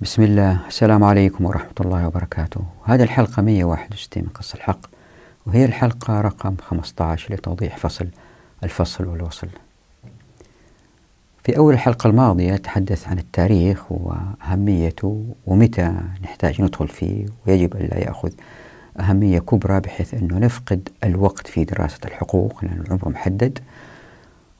بسم الله. السلام عليكم ورحمة الله وبركاته. هذه الحلقة 161 من قص الحق وهي الحلقة رقم 15 لتوضيح فصل الفصل والوصل. في أول الحلقة الماضية تحدث عن التاريخ وأهميته ومتى نحتاج ندخل فيه ويجب أن لا يأخذ أهمية كبرى بحيث أنه نفقد الوقت في دراسة الحقوق لأن العمر محدد.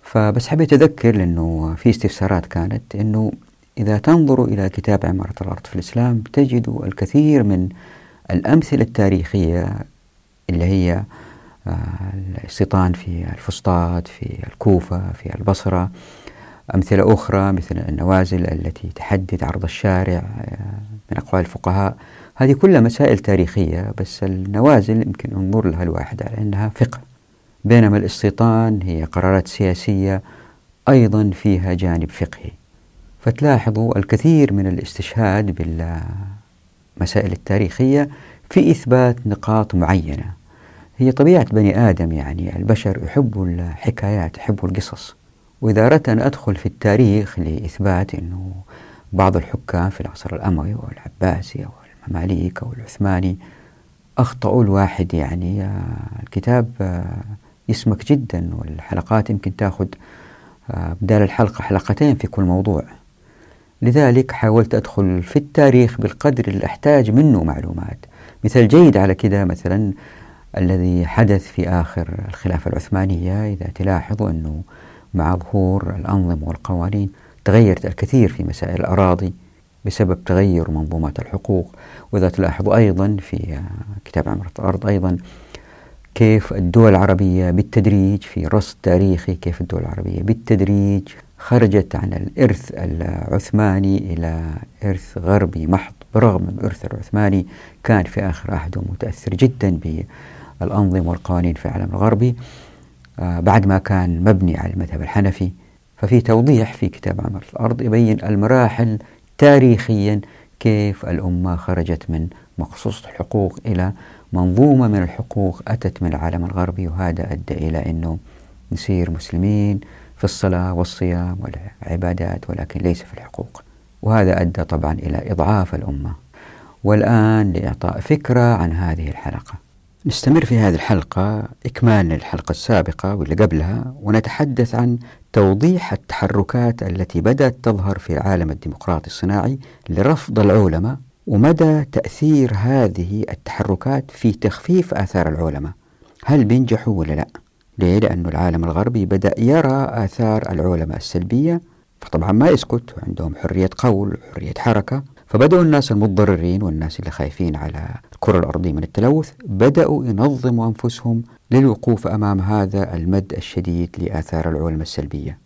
فبس حبيت أذكر لأنه في استفسارات كانت أنه إذا تنظروا إلى كتاب عمارة الأرض في الإسلام تجدوا الكثير من الأمثلة التاريخية اللي هي آه، الاستيطان في الفسطاط في الكوفة في البصرة. أمثلة أخرى مثل النوازل التي تحدد عرض الشارع آه، من أقوال الفقهاء. هذه كلها مسائل تاريخية بس النوازل يمكن ننظر لها الواحد على أنها فقه. بينما الاستيطان هي قرارات سياسية أيضا فيها جانب فقهي. فتلاحظوا الكثير من الاستشهاد بالمسائل التاريخية في إثبات نقاط معينة. هي طبيعة بني آدم يعني البشر يحبوا الحكايات يحبوا القصص. وإذا أردت أن أدخل في التاريخ لإثبات أنه بعض الحكام في العصر الأموي أو العباسي أو المماليك أو العثماني أخطأوا الواحد يعني. الكتاب يسمك جدا والحلقات يمكن تأخذ بدال الحلقة حلقتين في كل موضوع. لذلك حاولت أدخل في التاريخ بالقدر اللي أحتاج منه معلومات. مثال جيد على كده مثلا الذي حدث في آخر الخلافة العثمانية إذا تلاحظوا أنه مع ظهور الأنظمة والقوانين تغيرت الكثير في مسائل الأراضي بسبب تغير منظومات الحقوق. وإذا تلاحظوا أيضا في كتاب عمارة الأرض أيضا كيف الدول العربية بالتدريج في رصد تاريخي كيف الدول العربية بالتدريج خرجت عن الإرث العثماني إلى إرث غربي محض. برغم أن الإرث العثماني كان في آخر عهده متأثر جدا بالأنظمة والقوانين في العالم الغربي آه، بعد ما كان مبني على المذهب الحنفي. ففي توضيح في كتاب عمر الأرض يبين المراحل تاريخيا كيف الأمة خرجت من مقصوصة الحقوق إلى منظومة من الحقوق أتت من العالم الغربي وهذا أدى إلى أنه نصير مسلمين في الصلاة والصيام والعبادات ولكن ليس في الحقوق. وهذا أدى طبعا إلى إضعاف الأمة. والآن لإعطاء فكرة عن هذه الحلقة. نستمر في هذه الحلقة إكمال للحلقة السابقة واللي قبلها ونتحدث عن توضيح التحركات التي بدأت تظهر في العالم الديمقراطي الصناعي لرفض العولمة ومدى تأثير هذه التحركات في تخفيف آثار العولمة. هل بينجحوا ولا لا؟ ليه؟ لأن العالم الغربي بدأ يرى آثار العولمة السلبية فطبعا ما يسكت عندهم حرية قول حرية حركة. فبدأوا الناس المتضررين والناس اللي خايفين على الكرة الأرضية من التلوث بدأوا ينظموا أنفسهم للوقوف أمام هذا المد الشديد لآثار العولمة السلبية.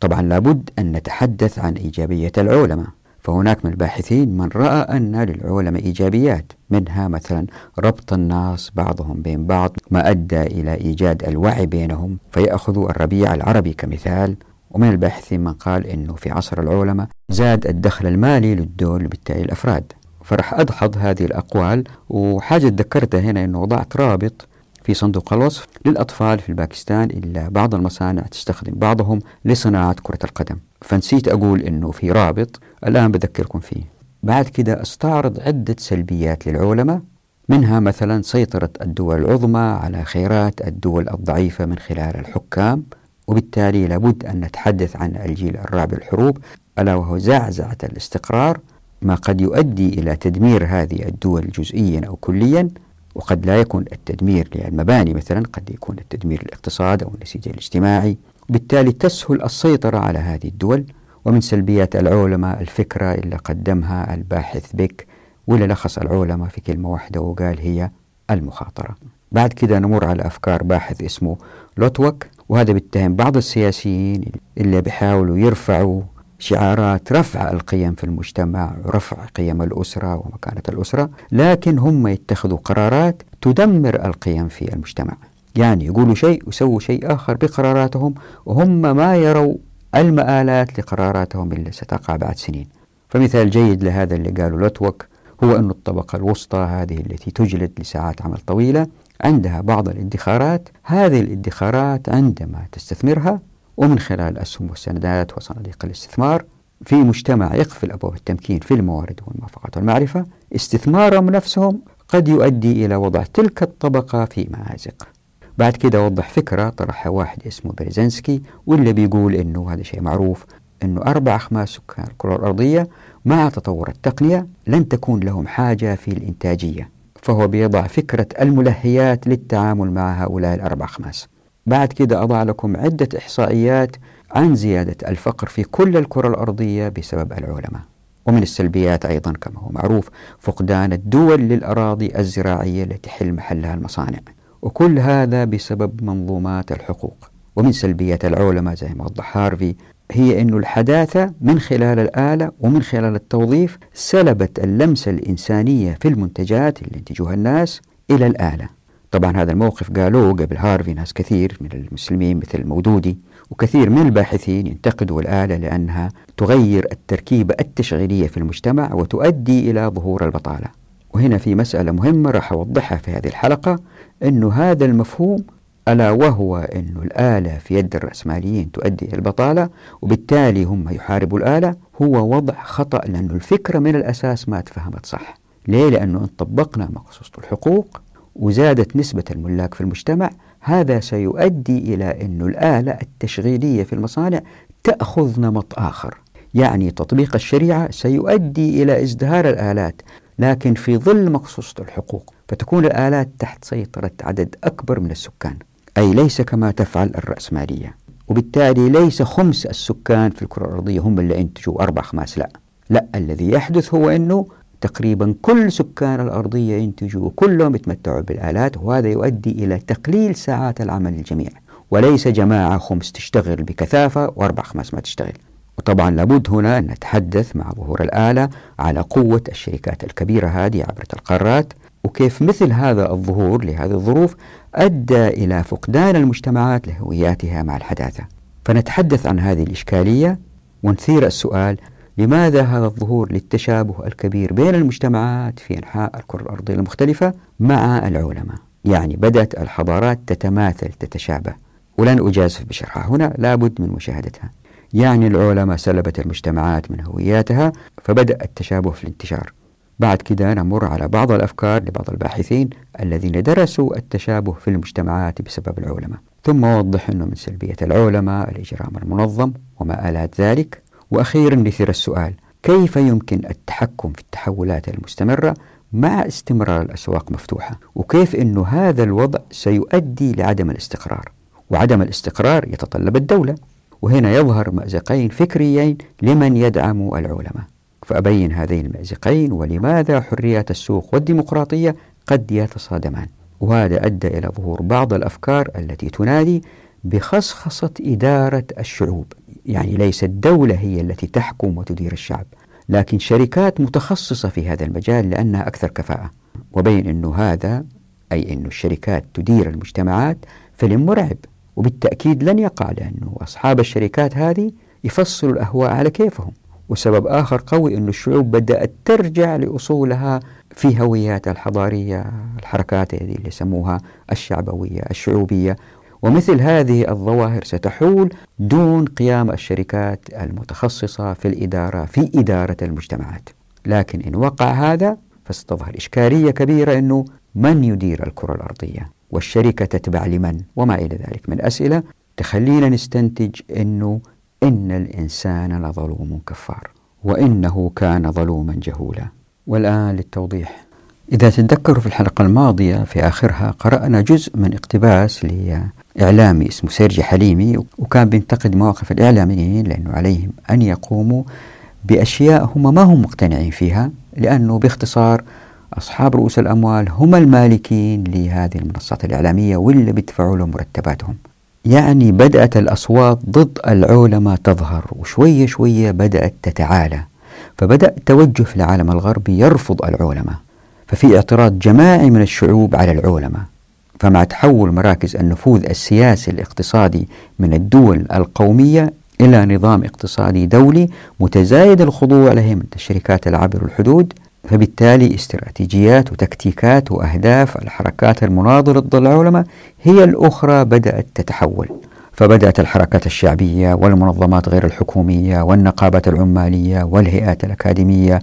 طبعا لابد أن نتحدث عن إيجابية العولمة فهناك من الباحثين من رأى أن للعولمة إيجابيات منها مثلا ربط الناس بعضهم بين بعض ما أدى إلى إيجاد الوعي بينهم فيأخذوا الربيع العربي كمثال. ومن الباحثين من قال أنه في عصر العولمة زاد الدخل المالي للدول وبالتالي الأفراد. فرح أدحض هذه الأقوال وحاجة تذكرتها هنا أنه وضعت رابط في صندوق الوصف للأطفال في الباكستان إلا بعض المصانع تستخدم بعضهم لصناعة كرة القدم. فنسيت أقول أنه في رابط الآن بذكركم فيه. بعد كده استعرض عدة سلبيات للعولمة منها مثلا سيطرة الدول العظمى على خيرات الدول الضعيفة من خلال الحكام وبالتالي لابد أن نتحدث عن الجيل الرابع الحروب ألا وهو زعزعة الاستقرار ما قد يؤدي إلى تدمير هذه الدول جزئيا أو كليا وقد لا يكون التدمير للمباني مثلا قد يكون التدمير للاقتصاد أو النسيج الاجتماعي. بالتالي تسهل السيطرة على هذه الدول ومن سلبيات العولمة الفكرة اللي قدمها الباحث بيك واللي لخص العولمة في كلمة واحدة وقال هي المخاطرة. بعد كده نمر على أفكار باحث اسمه لوتوك وهذا بيتهم بعض السياسيين اللي بيحاولوا يرفعوا شعارات رفع القيم في المجتمع ورفع قيم الأسرة ومكانة الأسرة لكن هم يتخذوا قرارات تدمر القيم في المجتمع. يعني يقولوا شيء ويسووا شيء آخر بقراراتهم وهم ما يروا المآلات لقراراتهم اللي ستقع بعد سنين. فمثال جيد لهذا اللي قالوا لوتوك هو أن الطبقة الوسطى هذه التي تجلد لساعات عمل طويلة عندها بعض الادخارات هذه الادخارات عندما تستثمرها ومن خلال الأسهم والسندات وصناديق الاستثمار في مجتمع يقفل أبواب التمكين في الموارد والموافقات والمعرفة استثمارهم نفسهم قد يؤدي إلى وضع تلك الطبقة في مأزق. بعد كده وضح فكرة طرحها واحد اسمه بريزنسكي واللي بيقول إنه هذا شيء معروف إنه أربع أخماس سكان الكرة الأرضية مع تطور التقنية لن تكون لهم حاجة في الإنتاجية. فهو بيضع فكرة الملهيات للتعامل مع هؤلاء الأربع أخماس. بعد كده أضع لكم عدة إحصائيات عن زيادة الفقر في كل الكرة الأرضية بسبب العلماء. ومن السلبيات أيضا كما هو معروف فقدان الدول للأراضي الزراعية التي تحل محلها المصانع. وكل هذا بسبب منظومات الحقوق. ومن سلبيات العلماء زي ما وضح هارفي هي أن الحداثة من خلال الآلة ومن خلال التوظيف سلبت اللمسة الإنسانية في المنتجات اللي ينتجوها الناس إلى الآلة. طبعا هذا الموقف قالوه قبل هارفي ناس كثير من المسلمين مثل المودودي وكثير من الباحثين ينتقدوا الآلة لأنها تغير التركيبة التشغيلية في المجتمع وتؤدي إلى ظهور البطالة. وهنا في مسألة مهمة راح أوضحها في هذه الحلقة أنه هذا المفهوم ألا وهو أن الآلة في يد الرأسماليين تؤدي إلى البطالة وبالتالي هم يحاربوا الآلة هو وضع خطأ لأن الفكرة من الأساس ما تفهمت صح. ليه؟ لأنه إن طبقنا مقصوصة الحقوق وزادت نسبة الملاك في المجتمع هذا سيؤدي إلى أن الآلة التشغيلية في المصانع تأخذ نمط آخر. يعني تطبيق الشريعة سيؤدي إلى ازدهار الآلات. لكن في ظل مقصوصة الحقوق فتكون الآلات تحت سيطرة عدد أكبر من السكان. أي ليس كما تفعل الرأسمالية. وبالتالي ليس خمس السكان في الكرة الأرضية هم اللي ينتجوا أربع خماس لا. لا الذي يحدث هو أنه تقريبا كل سكان الأرضية ينتجوا كلهم يتمتعوا بالآلات وهذا يؤدي إلى تقليل ساعات العمل للجميع. وليس جماعة خمس تشتغل بكثافة وأربع خمس ما تشتغل. وطبعا لابد هنا أن نتحدث مع ظهور الآلة على قوة الشركات الكبيرة هذه عبر القارات وكيف مثل هذا الظهور لهذه الظروف أدى إلى فقدان المجتمعات لهوياتها مع الحداثة. فنتحدث عن هذه الإشكالية ونثير السؤال لماذا هذا الظهور للتشابه الكبير بين المجتمعات في أنحاء الكرة الأرضية المختلفة مع العلماء؟ يعني بدأت الحضارات تتماثل تتشابه. ولن أجازف بشرحها هنا لابد من مشاهدتها. يعني العلماء سلبت المجتمعات من هوياتها فبدأ التشابه في الانتشار. بعد كده نمر على بعض الأفكار لبعض الباحثين الذين درسوا التشابه في المجتمعات بسبب العلماء. ثم وضح أنه من سلبية العلماء الإجرام المنظم وما آلات ذلك. وأخيرا نثير السؤال كيف يمكن التحكم في التحولات المستمرة مع استمرار الأسواق مفتوحة؟ وكيف أن هذا الوضع سيؤدي لعدم الاستقرار؟ وعدم الاستقرار يتطلب الدولة. وهنا يظهر مأزقين فكريين لمن يدعم العلماء. فأبين هذين المأزقين ولماذا حريات السوق والديمقراطية قد يتصادمان. وهذا أدى إلى ظهور بعض الأفكار التي تنادي بخصخصة إدارة الشعوب. يعني ليس الدولة هي التي تحكم وتدير الشعب لكن شركات متخصصة في هذا المجال لأنها أكثر كفاءة. وبين أنه هذا أي أن الشركات تدير المجتمعات فيلم مرعب. وبالتأكيد لن يقع لأنه أصحاب الشركات هذه يفصلوا الأهواء على كيفهم. وسبب آخر قوي أن الشعوب بدأت ترجع لأصولها في هوياتها الحضارية الحركات هذه اللي يسموها الشعبوية الشعوبية. ومثل هذه الظواهر ستحول دون قيام الشركات المتخصصة في الإدارة في إدارة المجتمعات. لكن إن وقع هذا فستظهر إشكالية كبيرة أنه من يدير الكرة الأرضية؟ والشركة تتبع لمن وما إلى ذلك من أسئلة تخلينا نستنتج أنه إن الإنسان لظلوم كفار وإنه كان ظلوما جهولا. والآن للتوضيح. إذا تتذكروا في الحلقة الماضية في آخرها قرأنا جزء من اقتباس إعلامي اسمه سيرجي حليمي وكان بينتقد مواقف الإعلاميين لأنه عليهم أن يقوموا بأشياء هم ما هم مقتنعين فيها لأنه باختصار أصحاب رؤوس الأموال هم المالكين لهذه المنصات الإعلامية واللي بيدفعوا لهم مرتباتهم. يعني بدأت الأصوات ضد العلماء تظهر وشوية شوية بدأت تتعالى. فبدأ توجه في العالم الغربي يرفض العلماء. ففي اعتراض جماعي من الشعوب على العلماء. فمع تحول مراكز النفوذ السياسي الاقتصادي من الدول القومية إلى نظام اقتصادي دولي متزايد الخضوع لهيمنة الشركات العابر الحدود فبالتالي استراتيجيات وتكتيكات وأهداف الحركات المناضلة ضد العلماء هي الأخرى بدأت تتحول. فبدأت الحركات الشعبية والمنظمات غير الحكومية والنقابات العمالية والهيئات الأكاديمية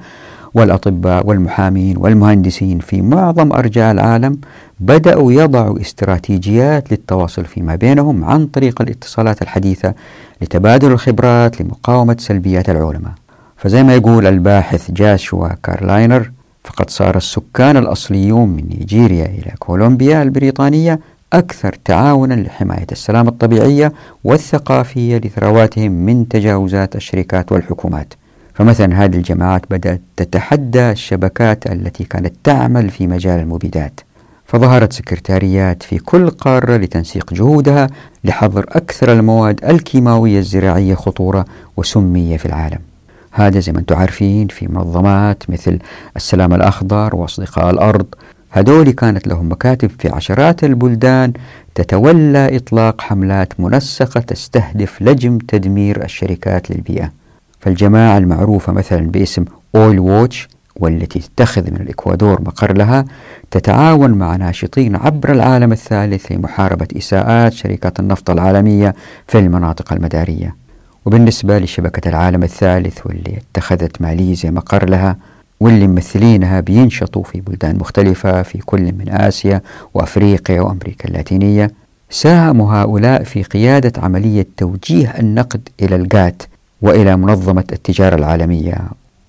والأطباء والمحامين والمهندسين في معظم أرجاء العالم بدأوا يضعوا استراتيجيات للتواصل فيما بينهم عن طريق الاتصالات الحديثة لتبادل الخبرات لمقاومة سلبيات العولمة فزي ما يقول الباحث جاشوا كارلاينر فقد صار السكان الأصليون من نيجيريا إلى كولومبيا البريطانية أكثر تعاونا لحماية السلام الطبيعية والثقافية لثرواتهم من تجاوزات الشركات والحكومات. فمثلا هذه الجماعات بدأت تتحدى الشبكات التي كانت تعمل في مجال المبيدات فظهرت سكرتاريات في كل قارة لتنسيق جهودها لحظر أكثر المواد الكيماوية الزراعية خطورة وسمية في العالم. هذا زي ما أنتم عارفين في منظمات مثل السلام الأخضر وأصدقاء الأرض. هذول كانت لهم مكاتب في عشرات البلدان تتولى إطلاق حملات منسقة تستهدف لجم تدمير الشركات للبيئة. فالجماعة المعروفة مثلا باسم أويل ووتش والتي تتخذ من الإكوادور مقر لها تتعاون مع ناشطين عبر العالم الثالث لمحاربة إساءات شركات النفط العالمية في المناطق المدارية. وبالنسبة لشبكة العالم الثالث واللي اتخذت ماليزيا مقر لها واللي ممثلينها بينشطوا في بلدان مختلفة في كل من آسيا وأفريقيا وأمريكا اللاتينية ساهموا هؤلاء في قيادة عملية توجيه النقد إلى الجات وإلى منظمة التجارة العالمية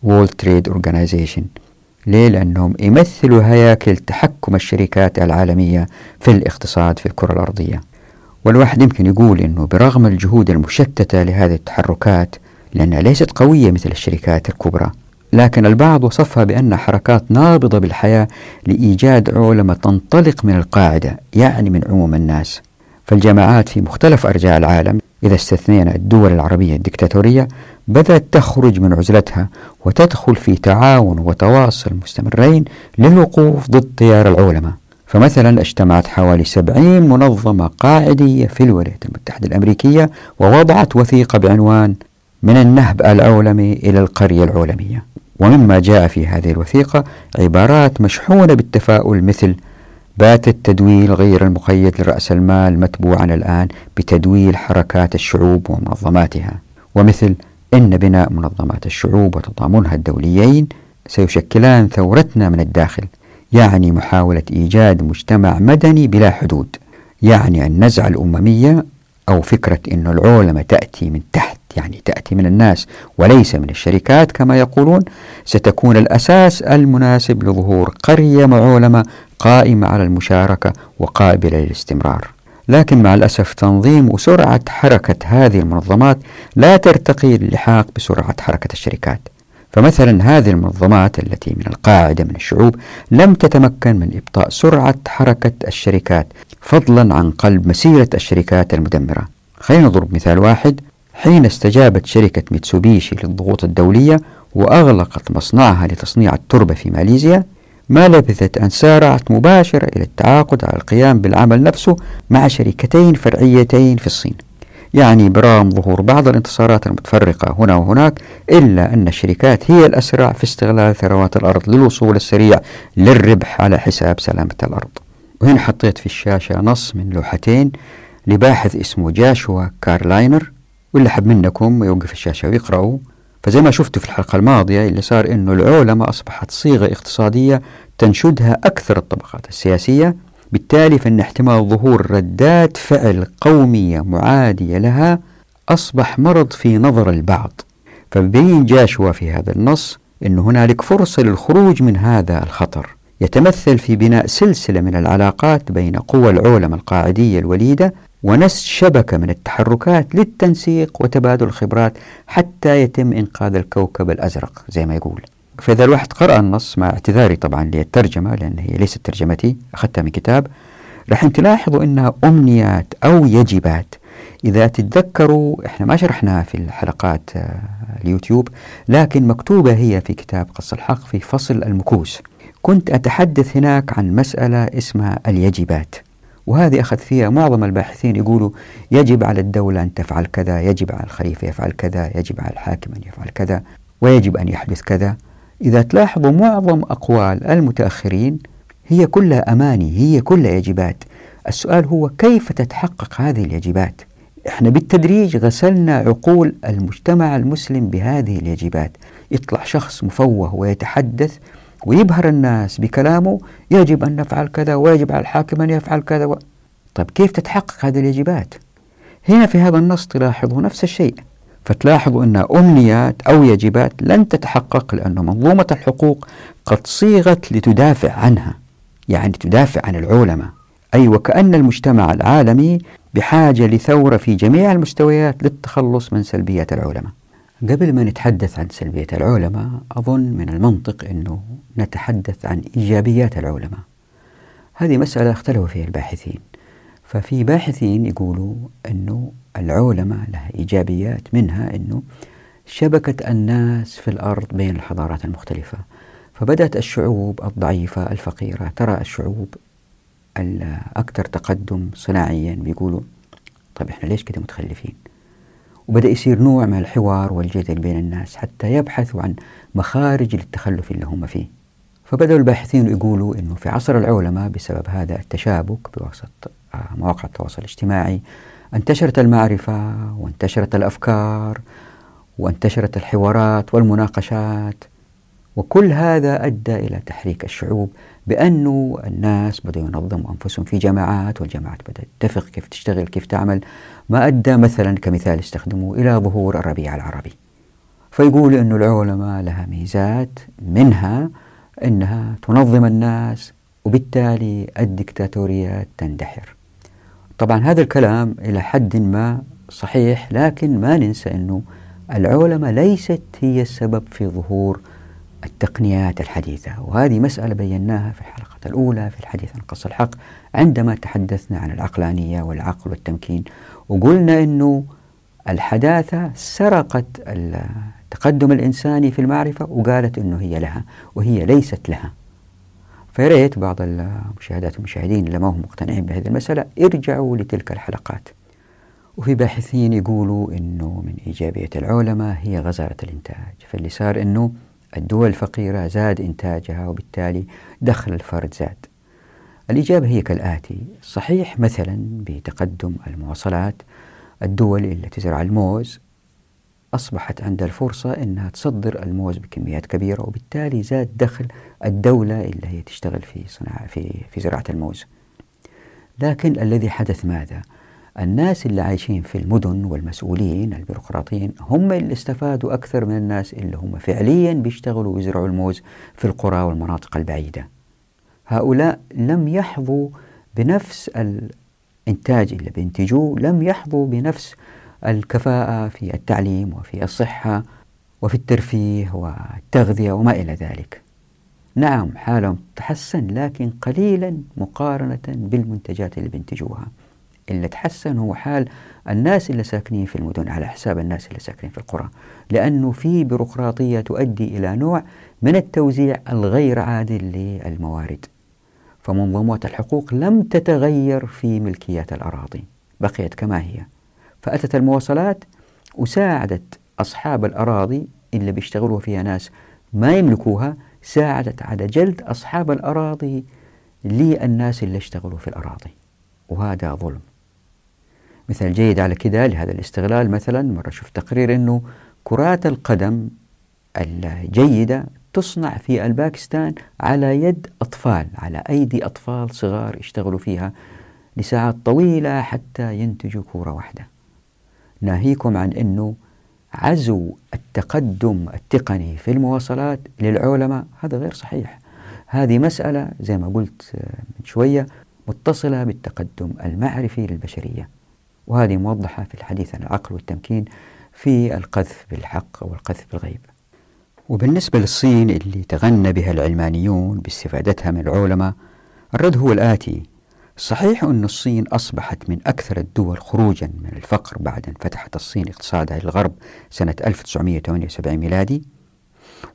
World Trade Organization ليه؟ لأنهم يمثلوا هياكل تحكم الشركات العالمية في الاقتصاد في الكرة الأرضية والواحد يمكن يقول أنه برغم الجهود المشتتة لهذه التحركات لأنها ليست قوية مثل الشركات الكبرى. لكن البعض وصفها بأنها حركات نابضة بالحياة لإيجاد عولمة تنطلق من القاعدة يعني من عموم الناس. فالجماعات في مختلف أرجاء العالم إذا استثنينا الدول العربية الدكتاتورية بدأت تخرج من عزلتها وتدخل في تعاون وتواصل مستمرين للوقوف ضد تيار العولمة. فمثلا اجتمعت حوالي سبعين منظمة قاعدية في الولايات المتحدة الأمريكية ووضعت وثيقة بعنوان من النهب العولمي إلى القرية العولمية. ومما جاء في هذه الوثيقة عبارات مشحونة بالتفاؤل مثل بات التدويل غير المقيد لرأس المال متبوعا الآن بتدويل حركات الشعوب ومنظماتها. ومثل إن بناء منظمات الشعوب وتضامنها الدوليين سيشكلان ثورتنا من الداخل. يعني محاولة إيجاد مجتمع مدني بلا حدود يعني النزعة الأممية أو فكرة أن العولمة تأتي من تحت يعني تأتي من الناس وليس من الشركات كما يقولون ستكون الأساس المناسب لظهور قرية معولمة قائمة على المشاركة وقابلة للاستمرار. لكن مع الأسف تنظيم وسرعة حركة هذه المنظمات لا ترتقي للحاق بسرعة حركة الشركات. فمثلا هذه المنظمات التي من القاعدة من الشعوب لم تتمكن من إبطاء سرعة حركة الشركات فضلا عن قلب مسيرة الشركات المدمرة. خلينا نضرب مثال واحد. حين استجابت شركة ميتسوبيشي للضغوط الدولية وأغلقت مصنعها لتصنيع التربة في ماليزيا ما لبثت أن سارعت مباشرة إلى التعاقد على القيام بالعمل نفسه مع شركتين فرعيتين في الصين. يعني برغم ظهور بعض الانتصارات المتفرقة هنا وهناك إلا أن الشركات هي الأسرع في استغلال ثروات الأرض للوصول السريع للربح على حساب سلامة الأرض. وهنا حطيت في الشاشة نص من لوحتين لباحث اسمه جاشوا كارلاينر واللي حب منكم يوقف الشاشة ويقرأوا فزي ما شفتوا في الحلقة الماضية اللي صار إنه العولمة أصبحت صيغة اقتصادية تنشدها أكثر الطبقات السياسية بالتالي فإن احتمال ظهور ردات فعل قومية معادية لها أصبح مرض في نظر البعض. فبين جاشوا في هذا النص أن هنالك فرصة للخروج من هذا الخطر. يتمثل في بناء سلسلة من العلاقات بين قوى العولمة القاعدية الوليدة ونسج شبكة من التحركات للتنسيق وتبادل الخبرات حتى يتم إنقاذ الكوكب الأزرق زي ما يقول. فإذا الواحد قرأ النص مع اعتذاري طبعا للترجمة لأن هي ليست ترجمتي أخذتها من كتاب راح تلاحظوا أنها أمنيات أو يجبات إذا تتذكروا إحنا ما شرحناها في الحلقات آه، اليوتيوب لكن مكتوبة هي في كتاب قص الحق في فصل المكوس. كنت أتحدث هناك عن مسألة اسمها اليجبات وهذه أخذ فيها معظم الباحثين يقولوا يجب على الدولة أن تفعل كذا يجب على الخليفة يفعل كذا يجب على الحاكم أن يفعل كذا ويجب أن يحدث كذا. إذا تلاحظوا معظم أقوال المتأخرين هي كلها أماني هي كلها يجبات. السؤال هو كيف تتحقق هذه اليجبات؟ إحنا بالتدريج غسلنا عقول المجتمع المسلم بهذه اليجبات. يطلع شخص مفوه ويتحدث ويبهر الناس بكلامه يجب أن نفعل كذا ويجب على الحاكم أن يفعل كذا و... طيب كيف تتحقق هذه اليجبات؟ هنا في هذا النص تلاحظوا نفس الشيء. فتلاحظوا أن أمنيات أو يجبات لن تتحقق لأن منظومة الحقوق قد صيغت لتدافع عنها يعني تدافع عن العولمة أي وكأن المجتمع العالمي بحاجة لثورة في جميع المستويات للتخلص من سلبية العولمة قبل ما نتحدث عن سلبية العولمة أظن من المنطق أنه نتحدث عن إيجابيات العولمة هذه مسألة اختلفوا فيها الباحثين. ففي باحثين يقولوا أنه العولمة لها إيجابيات منها أنه شبكة الناس في الأرض بين الحضارات المختلفة فبدأت الشعوب الضعيفة الفقيرة ترى الشعوب الأكثر تقدم صناعيا بيقولوا طيب إحنا ليش كده متخلفين؟ وبدأ يصير نوع من الحوار والجدل بين الناس حتى يبحثوا عن مخارج للتخلف اللي هم فيه. فبدأوا الباحثين يقولوا أنه في عصر العولمة بسبب هذا التشابك بواسطة مواقع التواصل الاجتماعي انتشرت المعرفة وانتشرت الأفكار وانتشرت الحوارات والمناقشات وكل هذا أدى إلى تحريك الشعوب بأنه الناس بدأوا ينظموا أنفسهم في جماعات والجماعات بدأت تتفق كيف تشتغل كيف تعمل ما أدى مثلا كمثال استخدموا إلى ظهور الربيع العربي. فيقول أن العلماء لها ميزات منها أنها تنظم الناس وبالتالي الدكتاتوريات تندحر. طبعا هذا الكلام إلى حد ما صحيح لكن ما ننسى أنه العلماء ليست هي السبب في ظهور التقنيات الحديثة وهذه مسألة بيناها في الحلقة الأولى في الحديث عن قص الحق عندما تحدثنا عن العقلانية والعقل والتمكين وقلنا أنه الحداثة سرقت التقدم الإنساني في المعرفة وقالت أنه هي لها وهي ليست لها. فياريت بعض المشاهدات والمشاهدين اللي ما هم مقتنعين بهذه المسألة ارجعوا لتلك الحلقات. وفي باحثين يقولوا أنه من إيجابية العلماء هي غزارة الإنتاج. فاللي صار أنه الدول الفقيرة زاد إنتاجها وبالتالي دخل الفرد زاد. الإجابة هي كالآتي. صحيح مثلا بتقدم المواصلات الدول التي تزرع الموز أصبحت عندها الفرصة أنها تصدر الموز بكميات كبيرة وبالتالي زاد دخل الدولة اللي هي تشتغل في صناعة في في زراعة الموز. لكن الذي حدث ماذا؟ الناس اللي عايشين في المدن والمسؤولين البيروقراطيين هم اللي استفادوا أكثر من الناس اللي هم فعليا بيشتغلوا ويزرعوا الموز في القرى والمناطق البعيدة هؤلاء لم يحظوا بنفس الإنتاج اللي بينتجوه لم يحظوا بنفس الكفاءة في التعليم وفي الصحة وفي الترفيه والتغذية وما إلى ذلك. نعم حالهم تحسن لكن قليلا مقارنة بالمنتجات اللي بينتجوها. اللي تحسن هو حال الناس اللي ساكنين في المدن على حساب الناس اللي ساكنين في القرى. لأنه في بيروقراطية تؤدي إلى نوع من التوزيع الغير عادل للموارد. فمنظومات الحقوق لم تتغير في ملكيات الأراضي. بقيت كما هي. فأتت المواصلات وساعدت أصحاب الأراضي اللي بيشتغلوا فيها ناس ما يملكوها ساعدت على جلد أصحاب الأراضي للناس اللي اشتغلوا في الأراضي وهذا ظلم. مثال جيد على كده لهذا الاستغلال مثلا مرة شفت تقرير أنه كرات القدم الجيدة تصنع في الباكستان على يد أطفال على أيدي أطفال صغار يشتغلوا فيها لساعات طويلة حتى ينتجوا كرة واحدة. ناهيكم عن أنه عزو التقدم التقني في المواصلات للعلماء. هذا غير صحيح. هذه مسألة زي ما قلت من شوية متصلة بالتقدم المعرفي للبشرية. وهذه موضحة في الحديث عن العقل والتمكين في القذف بالحق والقذف بالغيب. وبالنسبة للصين اللي تغنى بها العلمانيون باستفادتها من العلماء الرد هو الآتي صحيح أن الصين أصبحت من أكثر الدول خروجا من الفقر بعد أن فتحت الصين اقتصادها للغرب سنة 1978 ميلادي.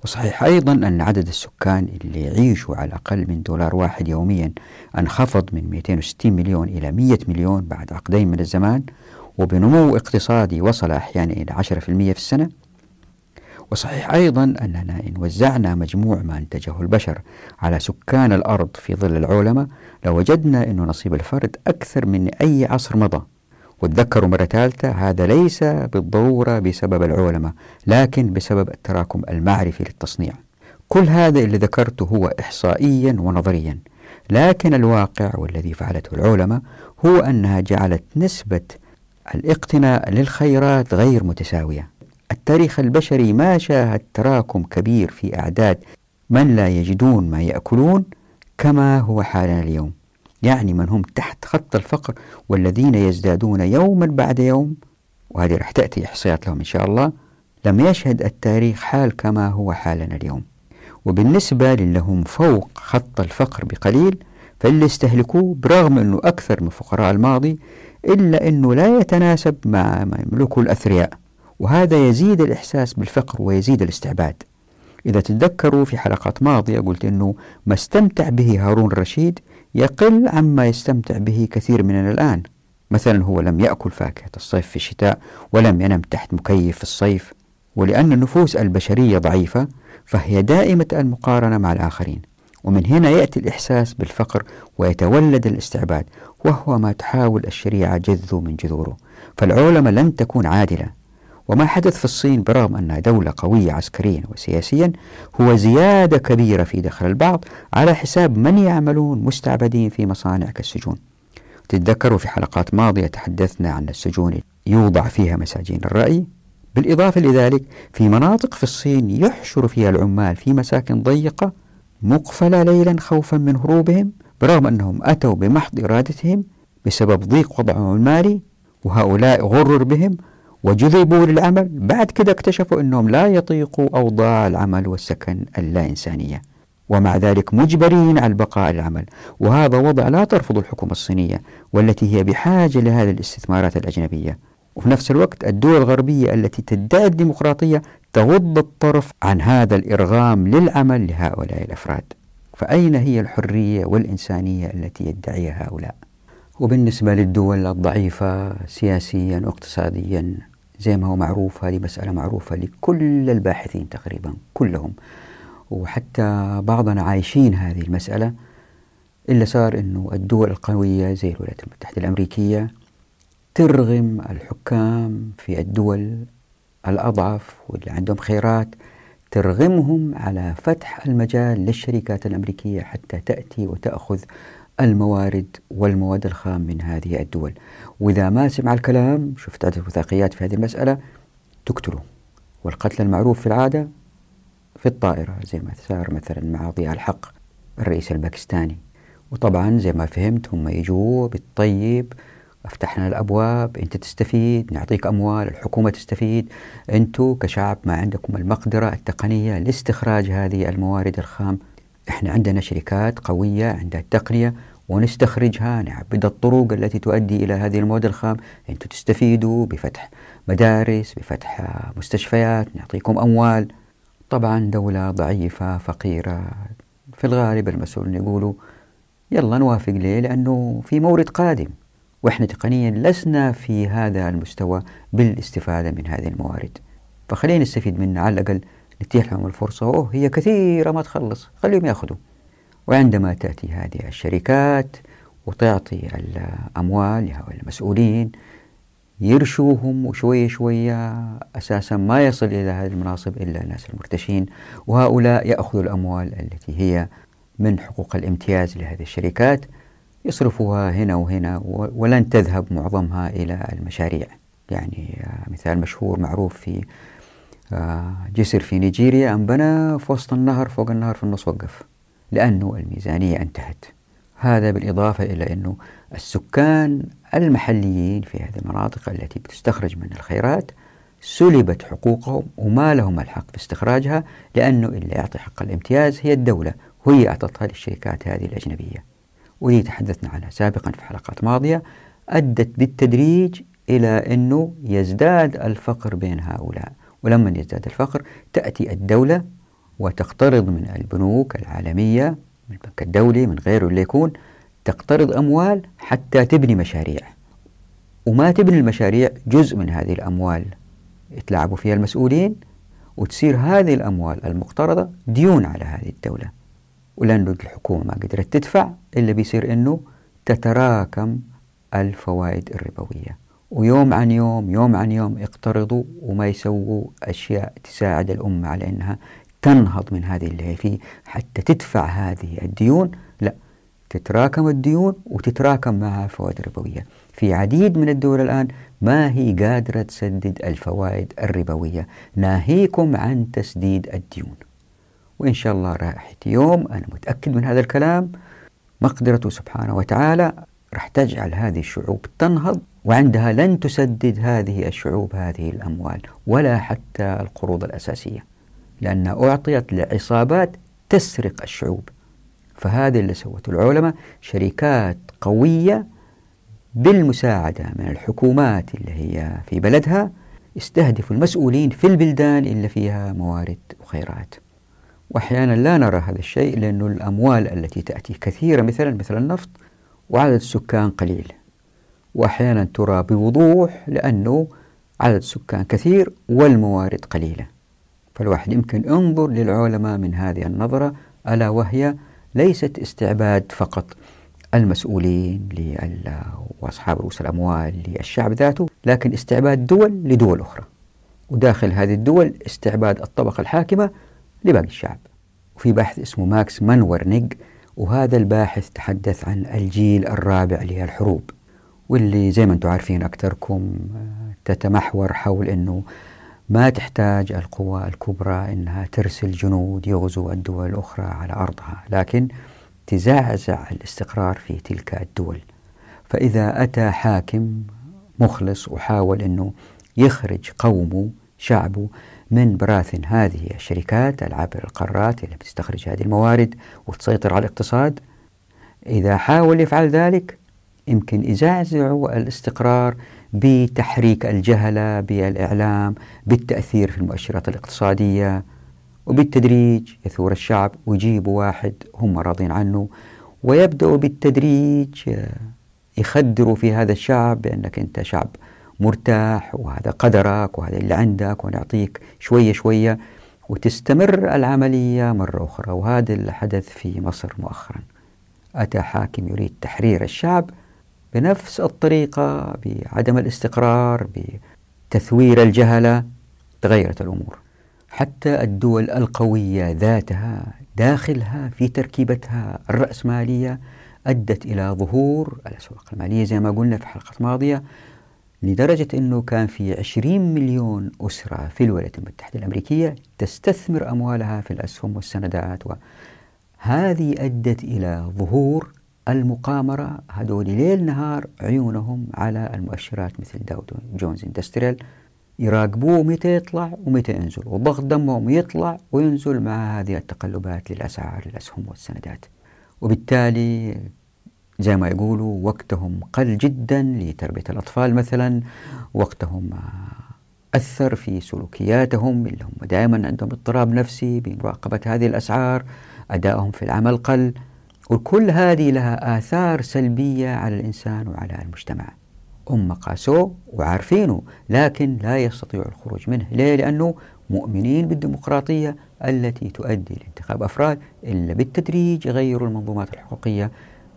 وصحيح أيضا أن عدد السكان اللي يعيشوا على أقل من دولار واحد يوميا أنخفض من 260 مليون إلى 100 مليون بعد عقدين من الزمان وبنمو اقتصادي وصل أحيانا إلى 10% في السنة. وصحيح أيضا أننا إن وزعنا مجموع ما أنتجه البشر على سكان الأرض في ظل العولمة لوجدنا أن نصيب الفرد أكثر من أي عصر مضى. وتذكروا مرة ثالثة هذا ليس بالضرورة بسبب العولمة لكن بسبب التراكم المعرفي للتصنيع. كل هذا اللي ذكرته هو إحصائيا ونظريا. لكن الواقع والذي فعلته العولمة هو أنها جعلت نسبة الاقتناء للخيرات غير متساوية. التاريخ البشري ما شاهد تراكم كبير في أعداد من لا يجدون ما يأكلون كما هو حالنا اليوم. يعني من هم تحت خط الفقر والذين يزدادون يوما بعد يوم وهذه رح تأتي إحصائيات لهم إن شاء الله لم يشهد التاريخ حال كما هو حالنا اليوم. وبالنسبة للي هم فوق خط الفقر بقليل فاللي استهلكوه برغم أنه أكثر من فقراء الماضي إلا أنه لا يتناسب مع ما يملكه الأثرياء. وهذا يزيد الإحساس بالفقر ويزيد الاستعباد. إذا تتذكروا في حلقات ماضية قلت أنه ما استمتع به هارون الرشيد يقل عما يستمتع به كثير مننا الآن. مثلا هو لم يأكل فاكهة الصيف في الشتاء ولم ينم تحت مكيف في الصيف ولأن النفوس البشرية ضعيفة فهي دائمة المقارنة مع الآخرين. ومن هنا يأتي الإحساس بالفقر ويتولد الاستعباد وهو ما تحاول الشريعة جذه من جذوره. فالعولمة لن تكون عادلة وما حدث في الصين برغم أنها دولة قوية عسكريا وسياسيا هو زيادة كبيرة في دخل البعض على حساب من يعملون مستعبدين في مصانع كالسجون. تتذكروا في حلقات ماضية تحدثنا عن السجون يوضع فيها مساجين الرأي. بالإضافة لذلك في مناطق في الصين يحشر فيها العمال في مساكن ضيقة مقفلة ليلا خوفا من هروبهم برغم أنهم أتوا بمحض إرادتهم بسبب ضيق وضعهم المالي وهؤلاء غرر بهم وجذبوا للعمل بعد كده اكتشفوا أنهم لا يطيقوا أوضاع العمل والسكن اللا إنسانية ومع ذلك مجبرين على البقاء العمل. وهذا وضع لا ترفض الحكومة الصينية والتي هي بحاجة لهذه الاستثمارات الأجنبية. وفي نفس الوقت الدول الغربية التي تدعي الديمقراطية تغض الطرف عن هذا الإرغام للعمل لهؤلاء الأفراد. فأين هي الحرية والإنسانية التي يدعيها هؤلاء؟ وبالنسبة للدول الضعيفة سياسيا واقتصاديا زي ما هو معروف هذه مسألة معروفة لكل الباحثين تقريبا كلهم. وحتى بعضنا عايشين هذه المسألة إلا صار أنه الدول القوية زي الولايات المتحدة الأمريكية ترغم الحكام في الدول الأضعف واللي عندهم خيرات ترغمهم على فتح المجال للشركات الأمريكية حتى تأتي وتأخذ الموارد والمواد الخام من هذه الدول. وإذا ما سمع الكلام شفت عدد وثائقيات في هذه المسألة تقتله. والقتل المعروف في العادة في الطائرة زي ما صار مثلا مع ضياء الحق الرئيس الباكستاني. وطبعا زي ما فهمت هم يجوا بالطيب أفتحنا الأبواب أنت تستفيد نعطيك أموال الحكومة تستفيد. أنتم كشعب ما عندكم المقدرة التقنية لاستخراج هذه الموارد الخام. إحنا عندنا شركات قوية عندها التقنيه ونستخرجها نعبد الطرق التي تؤدي إلى هذه المواد الخام. أنتم تستفيدوا بفتح مدارس بفتح مستشفيات نعطيكم أموال. طبعا دولة ضعيفة فقيرة. في الغالب المسؤولين يقولوا يلا نوافق ليه؟ لأنه في مورد قادم. وإحنا تقنيا لسنا في هذا المستوى بالاستفادة من هذه الموارد. فخلينا نستفيد منها على الأقل نتيح لهم الفرصة. أوه هي كثيرة ما تخلص. خليهم يأخذوا. وعندما تأتي هذه الشركات وتعطي الأموال لهؤلاء المسؤولين يرشوهم وشوية شوية أساسا ما يصل إلى هذه المناصب إلا الناس المرتشين وهؤلاء يأخذوا الأموال التي هي من حقوق الامتياز لهذه الشركات يصرفوها هنا وهنا ولن تذهب معظمها إلى المشاريع. يعني آه، مثال مشهور معروف في آه، جسر في نيجيريا أنبنى في وسط النهر فوق النهر في النص وقف. لأنه الميزانية انتهت. هذا بالإضافة إلى أنه السكان المحليين في هذه المناطق التي بتستخرج من الخيرات سلبت حقوقهم وما لهم الحق في استخراجها لأنه اللي يعطي حق الامتياز هي الدولة وهي أعطتها للشركات هذه الأجنبية. ودي تحدثنا عنها سابقا في حلقات ماضية أدت بالتدريج إلى أنه يزداد الفقر بين هؤلاء. ولما يزداد الفقر تأتي الدولة وتقترض من البنوك العالمية من البنك الدولي من غيره اللي يكون تقترض أموال حتى تبني مشاريع. وما تبني المشاريع جزء من هذه الأموال. يتلاعبوا فيها المسؤولين وتصير هذه الأموال المقترضة ديون على هذه الدولة. ولأنه الحكومة ما قدرت تدفع إلا بيصير أنه تتراكم الفوائد الربوية. ويوم عن يوم يوم عن يوم يقترضوا وما يسووا أشياء تساعد الأمة على أنها تنهض من هذه اللي هي فيه حتى تدفع هذه الديون. لا تتراكم الديون وتتراكم معها فوائد ربوية في عديد من الدول الآن ما هي قادرة تسدد الفوائد الربوية؟ ناهيكم عن تسديد الديون. وإن شاء الله راح يوم أنا متأكد من هذا الكلام. مقدرته سبحانه وتعالى راح تجعل هذه الشعوب تنهض وعندها لن تسدد هذه الشعوب هذه الأموال ولا حتى القروض الأساسية. لأنها أعطيت لعصابات تسرق الشعوب. فهذا اللي سوته العلماء شركات قوية بالمساعدة من الحكومات اللي هي في بلدها استهدفوا المسؤولين في البلدان اللي فيها موارد وخيرات. وأحيانا لا نرى هذا الشيء لأن الأموال التي تأتي كثيرة مثلا مثل النفط وعدد السكان قليل. وأحيانا ترى بوضوح لأنه عدد السكان كثير والموارد قليلة. فالواحد يمكن ينظر للعولمة من هذه النظرة ألا وهي ليست استعباد فقط المسؤولين وأصحاب رؤوس الأموال للشعب ذاته لكن استعباد دول لدول أخرى. وداخل هذه الدول استعباد الطبقة الحاكمة لباقي الشعب. وفي باحث اسمه ماكس مانورنيج وهذا الباحث تحدث عن الجيل الرابع للحروب واللي زي ما أنتم عارفين أكثركم تتمحور حول أنه ما تحتاج القوى الكبرى أنها ترسل جنود يغزو الدول الأخرى على أرضها لكن تزعزع الاستقرار في تلك الدول. فإذا أتى حاكم مخلص وحاول أنه يخرج قومه شعبه من براثن هذه الشركات العابر القارات اللي بتستخرج هذه الموارد وتسيطر على الاقتصاد إذا حاول يفعل ذلك يمكن يزعزعوا الاستقرار بتحريك الجهلة بالإعلام بالتأثير في المؤشرات الاقتصادية وبالتدريج يثور الشعب ويجيبوا واحد هم راضين عنه. ويبدأوا بالتدريج يخدروا في هذا الشعب بأنك أنت شعب مرتاح وهذا قدرك وهذا اللي عندك ونعطيك شوية شوية وتستمر العملية مرة أخرى. وهذا اللي حدث في مصر مؤخرا. أتى حاكم يريد تحرير الشعب بنفس الطريقة بعدم الاستقرار بتثوير الجهلة تغيرت الأمور. حتى الدول القوية ذاتها داخلها في تركيبتها الرأسمالية أدت إلى ظهور الأسواق المالية زي ما قلنا في حلقة ماضية لدرجة أنه كان في 20 مليون أسرة في الولايات المتحدة الأمريكية تستثمر أموالها في الأسهم والسندات وهذه أدت إلى ظهور المقامرة هذول ليل نهار عيونهم على المؤشرات مثل داو جونز اندستريال يراقبوه متى يطلع ومتى ينزل وضغط دمهم يطلع وينزل مع هذه التقلبات للأسعار للأسهم والسندات. وبالتالي زي ما يقولوا وقتهم قل جدا لتربية الأطفال مثلا. وقتهم أثر في سلوكياتهم اللي هم دائما عندهم اضطراب نفسي بمراقبة هذه الأسعار أدائهم في العمل قل. وكل هذه لها آثار سلبية على الإنسان وعلى المجتمع. هم قاسوه وعارفينه لكن لا يستطيعوا الخروج منه. ليه؟ لأنه مؤمنين بالديمقراطية التي تؤدي لانتخاب أفراد إلا بالتدريج يغيروا المنظومات الحقوقية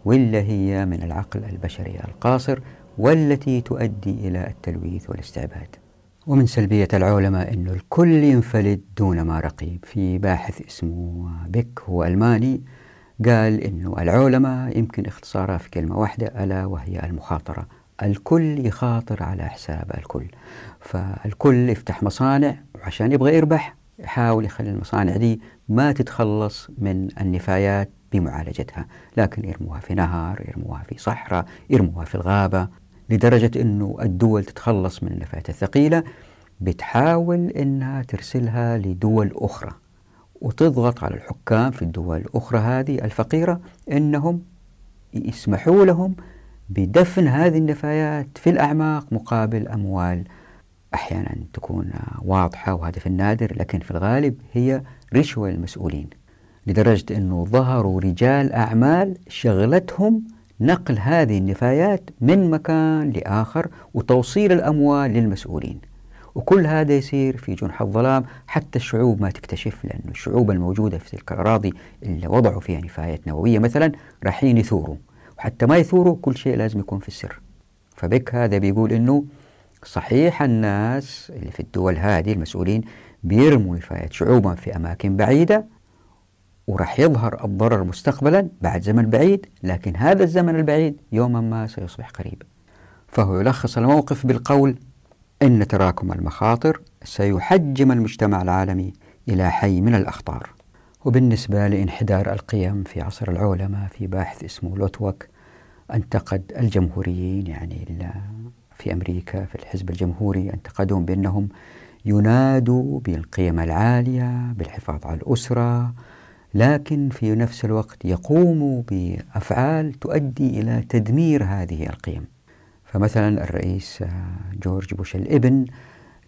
واللي هي من العقل البشري القاصر والتي تؤدي إلى التلويث والاستعباد. ومن سلبية العولمة أنه الكل ينفلت دون ما رقيب. في باحث اسمه بيك هو ألماني قال أنه العولمة يمكن اختصارها في كلمة واحدة ألا وهي المخاطرة. الكل يخاطر على حساب الكل. فالكل يفتح مصانع وعشان يبغى يربح يحاول يخلي المصانع دي ما تتخلص من النفايات بمعالجتها. لكن يرموها في نهر يرموها في صحراء يرموها في الغابة لدرجة أنه الدول تتخلص من النفايات الثقيلة بتحاول أنها ترسلها لدول أخرى. وتضغط على الحكام في الدول الأخرى هذه الفقيرة أنهم يسمحوا لهم بدفن هذه النفايات في الأعماق مقابل أموال أحيانا تكون واضحة وهدف النادر لكن في الغالب هي رشوة المسؤولين لدرجة أنه ظهروا رجال أعمال شغلتهم نقل هذه النفايات من مكان لآخر وتوصيل الأموال للمسؤولين. وكل هذا يصير في جنح الظلام حتى الشعوب ما تكتشف لأن الشعوب الموجودة في تلك الأراضي اللي وضعوا فيها نفايات نووية مثلا رايحين يثوروا وحتى ما يثوروا كل شيء لازم يكون في السر. فبك هذا بيقول أنه صحيح الناس اللي في الدول هذه المسؤولين بيرموا نفايات شعوبهم في أماكن بعيدة وراح يظهر الضرر مستقبلا بعد زمن بعيد لكن هذا الزمن البعيد يوما ما سيصبح قريب. فهو يلخص الموقف بالقول إن تراكم المخاطر سيحجم المجتمع العالمي إلى حي من الأخطار. وبالنسبة لانحدار القيم في عصر العولمة في باحث اسمه لوتوك أنتقد الجمهوريين يعني في أمريكا في الحزب الجمهوري انتقدهم بأنهم ينادوا بالقيم العالية بالحفاظ على الأسرة لكن في نفس الوقت يقوموا بأفعال تؤدي إلى تدمير هذه القيم. فمثلا الرئيس جورج بوش الإبن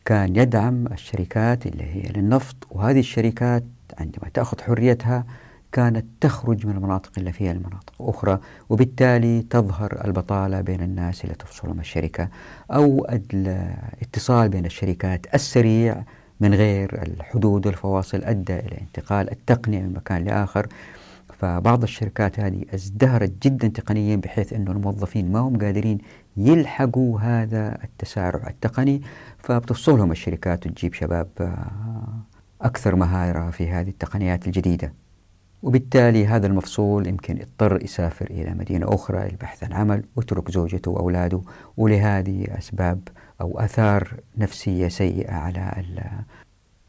كان يدعم الشركات اللي هي للنفط وهذه الشركات عندما تأخذ حريتها كانت تخرج من المناطق اللي فيها المناطق أخرى وبالتالي تظهر البطالة بين الناس اللي تفصلهم الشركة أو الاتصال بين الشركات السريع من غير الحدود والفواصل أدى إلى انتقال التقنية من مكان لآخر. فبعض الشركات هذه ازدهرت جدا تقنيا بحيث أن الموظفين ما هم قادرين يلحقوا هذا التسارع التقني فبتفصلهم الشركات وتجيب شباب آه، أكثر مهارة في هذه التقنيات الجديدة. وبالتالي هذا المفصول يمكن اضطر يسافر إلى مدينة أخرى للبحث عن عمل وترك زوجته وأولاده ولهذه أسباب أو أثار نفسية سيئة على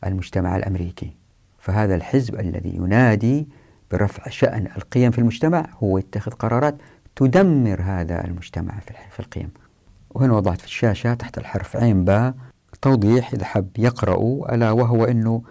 المجتمع الأمريكي. فهذا الحزب الذي ينادي برفع شأن القيم في المجتمع هو يتخذ قرارات تدمر هذا المجتمع في القيم. وهنا وضعت في الشاشة تحت الحرف عين باء توضيح إذا حب يقرأوا ألا وهو أنه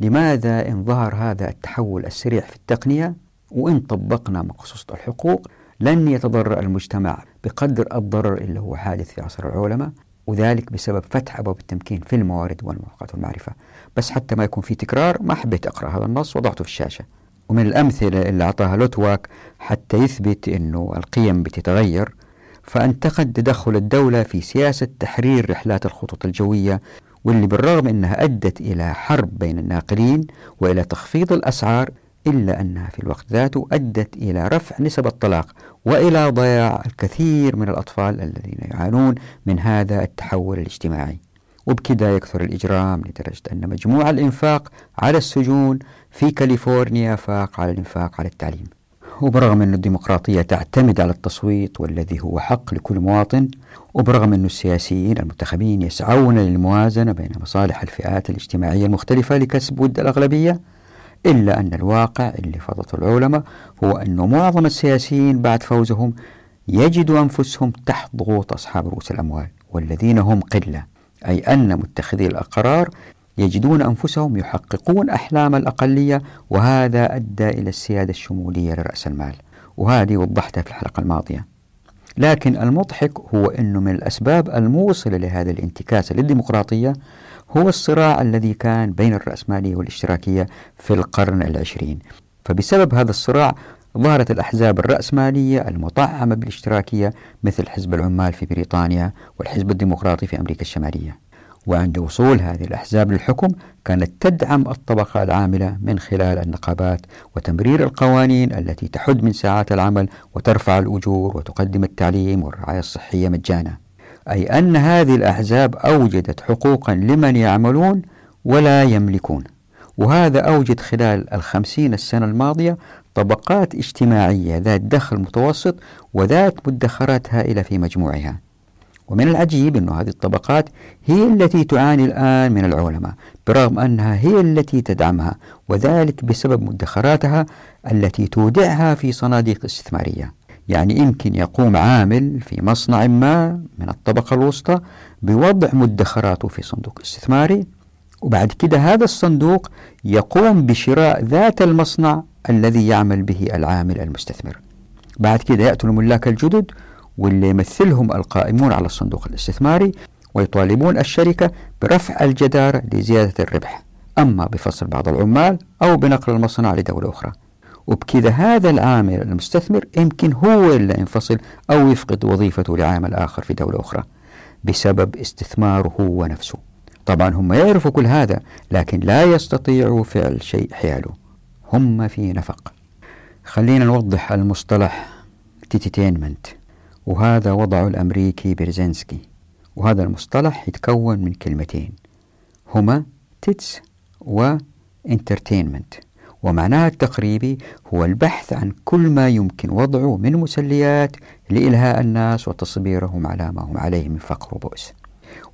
لماذا إن ظهر هذا التحول السريع في التقنية وإن طبقنا مقصوصة الحقوق لن يتضرر المجتمع بقدر الضرر اللي هو حادث في عصر العلماء وذلك بسبب فتح أبواب التمكين في الموارد والموافقات والمعرفة. بس حتى ما يكون في تكرار ما حبيت أقرأ هذا النص وضعته في الشاشة. ومن الأمثلة اللي أعطاها لوتواك حتى يثبت أنه القيم بتتغير فانتقد تدخل الدولة في سياسة تحرير رحلات الخطوط الجوية واللي بالرغم أنها أدت إلى حرب بين الناقلين وإلى تخفيض الأسعار إلا أنها في الوقت ذاته أدت إلى رفع نسب الطلاق وإلى ضياع الكثير من الأطفال الذين يعانون من هذا التحول الاجتماعي. وبكذا يكثر الإجرام لدرجة أن مجموع الإنفاق على السجون في كاليفورنيا فاق على الإنفاق على التعليم. وبرغم أن الديمقراطية تعتمد على التصويت والذي هو حق لكل مواطن وبرغم أن السياسيين المنتخبين يسعون للموازنة بين مصالح الفئات الاجتماعية المختلفة لكسب ود الأغلبية إلا أن الواقع اللي فرضته العلماء هو أن معظم السياسيين بعد فوزهم يجدوا أنفسهم تحت ضغوط أصحاب رؤوس الأموال والذين هم قلة أي أن متخذي القرار يجدون أنفسهم يحققون أحلام الأقلية وهذا أدى إلى السيادة الشمولية لرأس المال. وهذه وضحتها في الحلقة الماضية. لكن المضحك هو أنه من الأسباب الموصلة لهذا الانتكاس للديمقراطية هو الصراع الذي كان بين الرأسمالية والاشتراكية في القرن العشرين. فبسبب هذا الصراع ظهرت الأحزاب الرأسمالية المطعمة بالاشتراكية مثل حزب العمال في بريطانيا والحزب الديمقراطي في أمريكا الشمالية. وعند وصول هذه الأحزاب للحكم كانت تدعم الطبقة العاملة من خلال النقابات وتمرير القوانين التي تحد من ساعات العمل وترفع الأجور وتقدم التعليم والرعاية الصحية مجانا. أي أن هذه الأحزاب أوجدت حقوقا لمن يعملون ولا يملكون. وهذا أوجد خلال الخمسين السنة الماضية طبقات اجتماعية ذات دخل متوسط وذات مدخرات هائلة في مجموعها. ومن العجيب أن هذه الطبقات هي التي تعاني الآن من العولمة برغم أنها هي التي تدعمها وذلك بسبب مدخراتها التي تودعها في صناديق استثمارية. يعني يمكن يقوم عامل في مصنع ما من الطبقة الوسطى بوضع مدخراته في صندوق استثماري وبعد كده هذا الصندوق يقوم بشراء ذات المصنع الذي يعمل به العامل المستثمر. بعد كده يأتوا الملاك الجدد واللي يمثلهم القائمون على الصندوق الاستثماري ويطالبون الشركة برفع الجدارة لزيادة الربح أما بفصل بعض العمال أو بنقل المصنع لدولة أخرى. وبكذا هذا العامل المستثمر يمكن هو اللي ينفصل أو يفقد وظيفته لعامل آخر في دولة أخرى بسبب استثماره هو نفسه. طبعا هم يعرفوا كل هذا لكن لا يستطيعوا فعل شيء حياله. هم في نفق. خلينا نوضح المصطلح tittytainment. وهذا وضعه الأمريكي بيرزينسكي وهذا المصطلح يتكون من كلمتين هما tits و entertainment ومعناها التقريبي هو البحث عن كل ما يمكن وضعه من مسليات لإلهاء الناس وتصبيرهم على ما هم عليه من فقر وبؤس.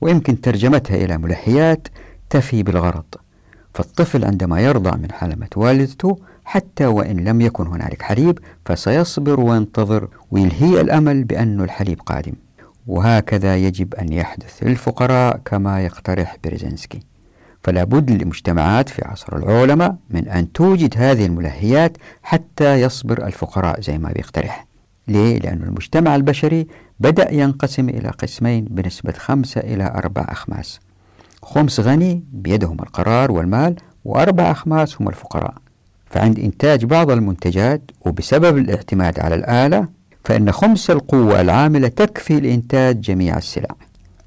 ويمكن ترجمتها إلى ملهيات تفي بالغرض فالطفل عندما يرضع من حلمة والدته حتى وإن لم يكن هنالك حليب فسيصبر وينتظر ويلهي الأمل بأن الحليب قادم. وهكذا يجب أن يحدث للفقراء كما يقترح بريزنسكي فلا بد للمجتمعات في عصر العولمة من أن توجد هذه الملهيات حتى يصبر الفقراء زي ما بيقترح. ليه؟ لأن المجتمع البشري بدأ ينقسم إلى قسمين بنسبة خمسة إلى أربع أخماس. خمس غني بيدهم القرار والمال وأربع أخماس هم الفقراء. فعند إنتاج بعض المنتجات وبسبب الاعتماد على الآلة فإن خمس القوة العاملة تكفي لإنتاج جميع السلع.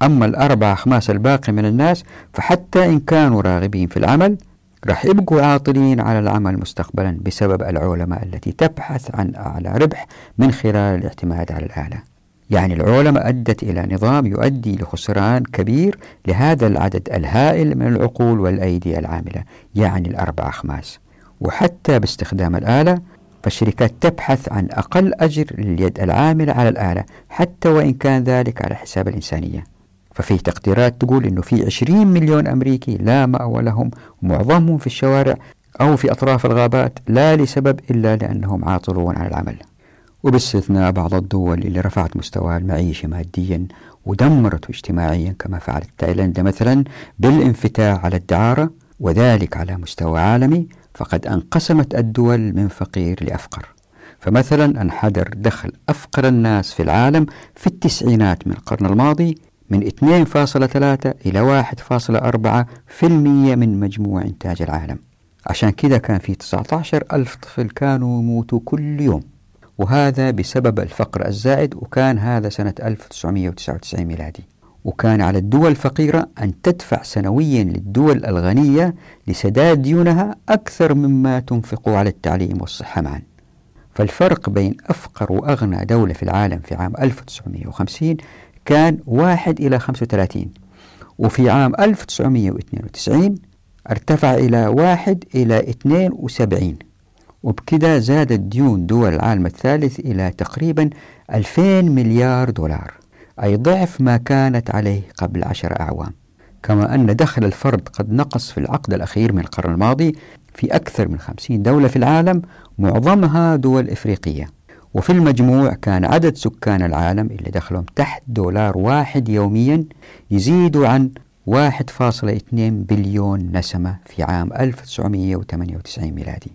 أما الأربع أخماس الباقي من الناس فحتى إن كانوا راغبين في العمل راح يبقوا عاطلين على العمل مستقبلا بسبب العولمة التي تبحث عن أعلى ربح من خلال الاعتماد على الآلة. يعني العولمة أدت إلى نظام يؤدي لخسران كبير لهذا العدد الهائل من العقول والأيدي العاملة يعني الأربع أخماس وحتى باستخدام الآلة فالشركات تبحث عن أقل أجر لليد العاملة على الآلة حتى وإن كان ذلك على حساب الإنسانية. ففي تقديرات تقول أنه في 20 مليون أمريكي لا مأوى لهم ومعظمهم في الشوارع أو في أطراف الغابات لا لسبب إلا لأنهم عاطلون عن العمل. وباستثناء بعض الدول اللي رفعت مستوى المعيشة ماديا ودمرته اجتماعيا كما فعلت تايلاندا مثلا بالانفتاح على الدعارة وذلك على مستوى عالمي. فقد انقسمت الدول من فقير لأفقر. فمثلا انحدر دخل أفقر الناس في العالم في التسعينات من القرن الماضي من 2.3 إلى 1.4 في من مجموع إنتاج العالم. عشان كذا كان في 19 ألف طفل كانوا يموتوا كل يوم. وهذا بسبب الفقر الزائد وكان هذا سنة 1999 ميلادي. وكان على الدول الفقيرة أن تدفع سنويا للدول الغنية لسداد ديونها أكثر مما تنفق على التعليم والصحة معا. فالفرق بين أفقر وأغنى دولة في العالم في عام 1950 كان واحد إلى 35 وفي عام 1992 ارتفع إلى واحد إلى 72 وبكذا زادت ديون دول العالم الثالث إلى تقريبا 2000 مليار دولار. أي ضعف ما كانت عليه قبل عشر أعوام. كما أن دخل الفرد قد نقص في العقد الأخير من القرن الماضي في أكثر من خمسين دولة في العالم معظمها دول إفريقية. وفي المجموع كان عدد سكان العالم اللي دخلهم تحت دولار واحد يوميا يزيدوا عن 1.2 بليون نسمة في عام 1998 ميلادي.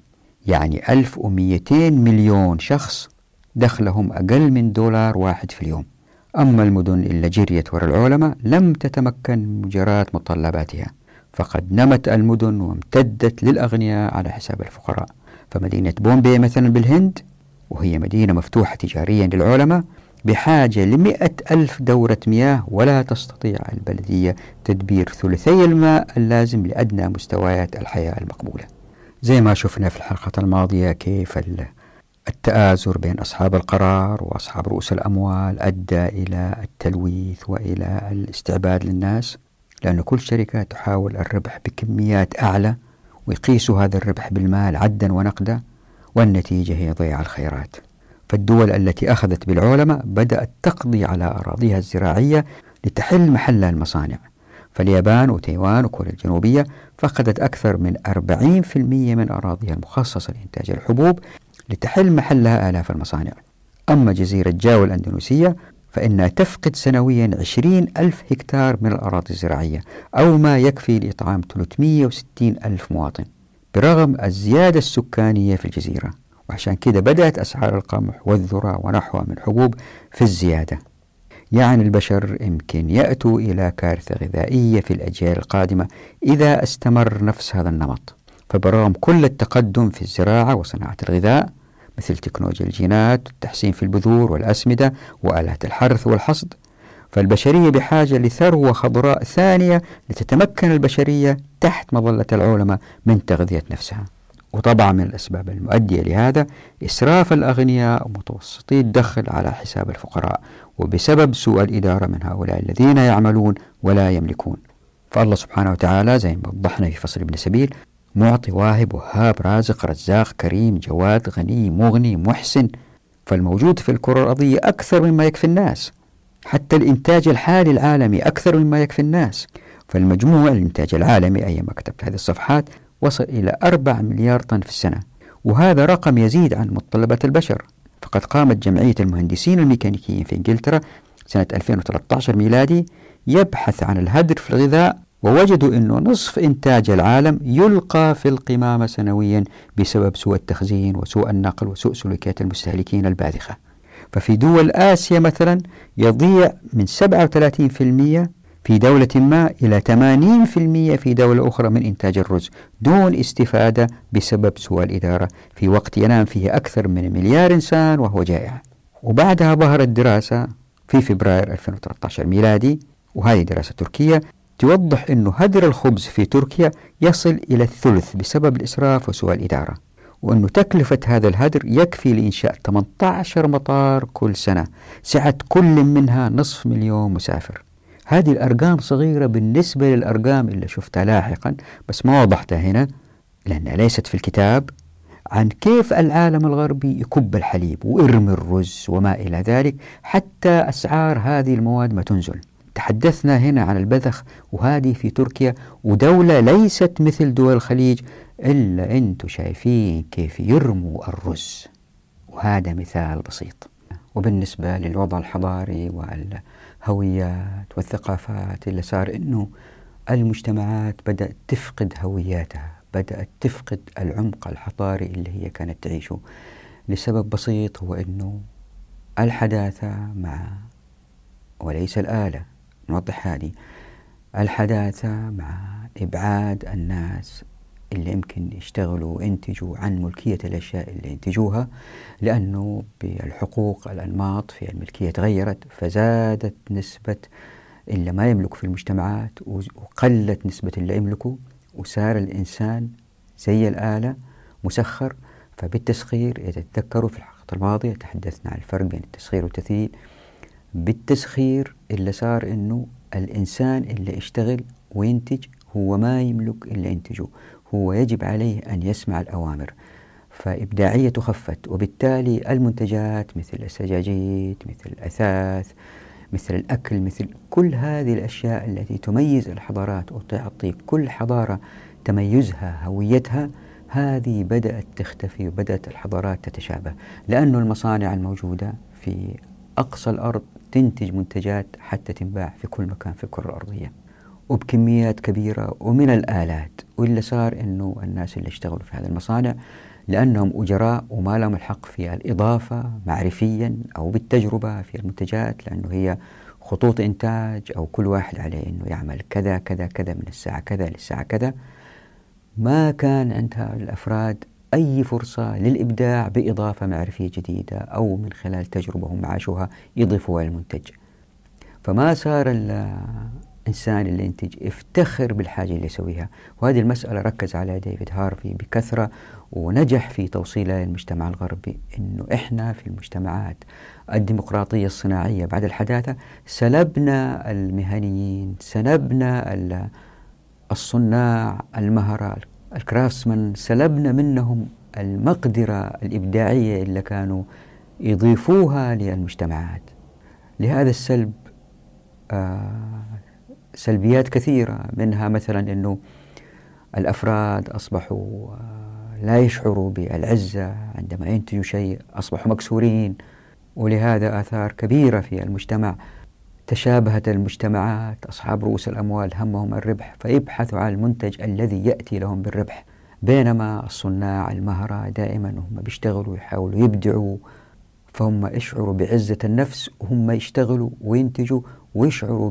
يعني 1200 مليون شخص دخلهم أقل من دولار واحد في اليوم. أما المدن اللي جريت وراء العلماء لم تتمكن مجاراة متطلباتها. فقد نمت المدن وامتدت للأغنياء على حساب الفقراء. فمدينة بومبي مثلا بالهند وهي مدينة مفتوحة تجاريا للعلماء بحاجة لمئة ألف دورة مياه ولا تستطيع البلدية تدبير ثلثي الماء اللازم لأدنى مستويات الحياة المقبولة. زي ما شفنا في الحلقة الماضية كيف التآزر بين أصحاب القرار وأصحاب رؤوس الأموال أدى إلى التلويث وإلى الاستعباد للناس لأن كل شركة تحاول الربح بكميات أعلى ويقيسوا هذا الربح بالمال عدا ونقدا والنتيجة هي ضياع الخيرات. فالدول التي أخذت بالعولمة بدأت تقضي على أراضيها الزراعية لتحل محل المصانع. فاليابان وتايوان وكوريا الجنوبية فقدت أكثر من 40% من أراضيها المخصصة لإنتاج الحبوب لتحل محلها آلاف المصانع. أما جزيرة جاو الأندونيسية فإنها تفقد سنويا 20 ألف هكتار من الأراضي الزراعية أو ما يكفي لإطعام 360 ألف مواطن برغم الزيادة السكانية في الجزيرة. وعشان كده بدأت أسعار القمح والذرة ونحوها من الحبوب في الزيادة. يعني البشر يمكن يأتوا إلى كارثة غذائية في الأجيال القادمة إذا استمر نفس هذا النمط. فبرغم كل التقدم في الزراعة وصناعة الغذاء مثل تكنولوجيا الجينات والتحسين في البذور والأسمدة وآلات الحرث والحصد فالبشرية بحاجة لثروة خضراء ثانية لتتمكن البشرية تحت مظلة العولمة من تغذية نفسها. وطبعا من الأسباب المؤدية لهذا إسراف الأغنياء ومتوسطي الدخل على حساب الفقراء وبسبب سوء الإدارة من هؤلاء الذين يعملون ولا يملكون. فالله سبحانه وتعالى زي ما وضحنا في فصل ابن سبيل معطي واهب وهاب رازق رزاق كريم جواد غني مغني محسن. فالموجود في الكرة الأرضية أكثر مما يكفي الناس. حتى الإنتاج الحالي العالمي أكثر مما يكفي الناس. فالمجموع الإنتاج العالمي أيما كتبت هذه الصفحات وصل إلى 4 مليار طن في السنة. وهذا رقم يزيد عن متطلبات البشر. فقد قامت جمعية المهندسين الميكانيكيين في إنجلترا سنة 2013 ميلادي يبحث عن الهدر في الغذاء ووجدوا أنه نصف إنتاج العالم يلقى في القمامة سنويا بسبب سوء التخزين وسوء النقل وسوء سلوكيات المستهلكين الباذخة. ففي دول آسيا مثلا يضيع من 37% في دولة ما إلى 80% في دولة أخرى من إنتاج الرز دون استفادة بسبب سوء الإدارة. في وقت ينام فيه أكثر من مليار إنسان وهو جائع. وبعدها ظهرت دراسة في فبراير 2013 ميلادي وهذه دراسة تركية توضح أن هدر الخبز في تركيا يصل إلى الثلث بسبب الإسراف وسوء الإدارة وأن تكلفة هذا الهدر يكفي لإنشاء 18 مطار كل سنة سعة كل منها نصف مليون مسافر. هذه الأرقام صغيرة بالنسبة للأرقام اللي شفتها لاحقا بس ما وضحتها هنا لأنها ليست في الكتاب عن كيف العالم الغربي يكب الحليب ويرمي الرز وما إلى ذلك حتى أسعار هذه المواد ما تنزل. تحدثنا هنا عن البذخ وهذه في تركيا ودولة ليست مثل دول الخليج إلا أنتم شايفين كيف يرموا الرز. وهذا مثال بسيط. وبالنسبة للوضع الحضاري والهويات والثقافات اللي صار أنه المجتمعات بدأت تفقد هوياتها بدأت تفقد العمق الحضاري اللي هي كانت تعيشه. لسبب بسيط هو أنه الحداثة مع وليس الآلة. نوضح هذه. الحداثة مع إبعاد الناس اللي يمكن يشتغلوا وينتجوا عن ملكية الأشياء اللي ينتجوها لأنه بالحقوق الأنماط في الملكية تغيرت فزادت نسبة اللي ما يملك في المجتمعات وقلت نسبة اللي يملكه وصار الإنسان زي الآلة مسخر. فبالتسخير إذا تذكروا في الحلقة الماضية تحدثنا عن الفرق بين التسخير والتثييل بالتسخير اللي صار إنه الإنسان اللي يشتغل وينتج هو ما يملك الا ينتجه هو يجب عليه أن يسمع الأوامر. فإبداعيته خفت وبالتالي المنتجات مثل السجاجيد مثل الأثاث مثل الأكل مثل كل هذه الأشياء التي تميز الحضارات وتعطي كل حضارة تميزها هويتها هذه بدأت تختفي وبدأت الحضارات تتشابه. لأنه المصانع الموجودة في أقصى الأرض تنتج منتجات حتى تنباع في كل مكان في الكرة الأرضية. وبكميات كبيرة ومن الآلات. واللي صار أنه الناس اللي اشتغلوا في هذه المصانع لأنهم أجراء وما لهم الحق في الإضافة معرفيا أو بالتجربة في المنتجات لأنه هي خطوط إنتاج أو كل واحد عليه أنه يعمل كذا كذا كذا من الساعة كذا للساعة كذا. ما كان عند الأفراد أي فرصة للإبداع بإضافة معرفية جديدة أو من خلال تجربة هم عاشوها يضيفوها المنتج فما صار الإنسان اللي ينتج يفتخر بالحاجة اللي يسويها. وهذه المسألة ركز عليها ديفيد هارفي بكثرة ونجح في توصيلها للمجتمع الغربي أنه إحنا في المجتمعات الديمقراطية الصناعية بعد الحداثة سلبنا المهنيين سلبنا الصناع المهرة الكرافتسمان سلبنا منهم المقدرة الإبداعية اللي كانوا يضيفوها للمجتمعات. لهذا السلب آه سلبيات كثيرة منها مثلا أنه الأفراد أصبحوا آه لا يشعروا بالعزة عندما ينتجوا شيء أصبحوا مكسورين ولهذا آثار كبيرة في المجتمع. تشابهت المجتمعات أصحاب رؤوس الأموال همهم الربح فيبحثوا عن المنتج الذي يأتي لهم بالربح. بينما الصناع المهرة دائما هم بيشتغلوا ويحاولوا يبدعوا فهم يشعروا بعزة النفس وهم يشتغلوا وينتجوا ويشعروا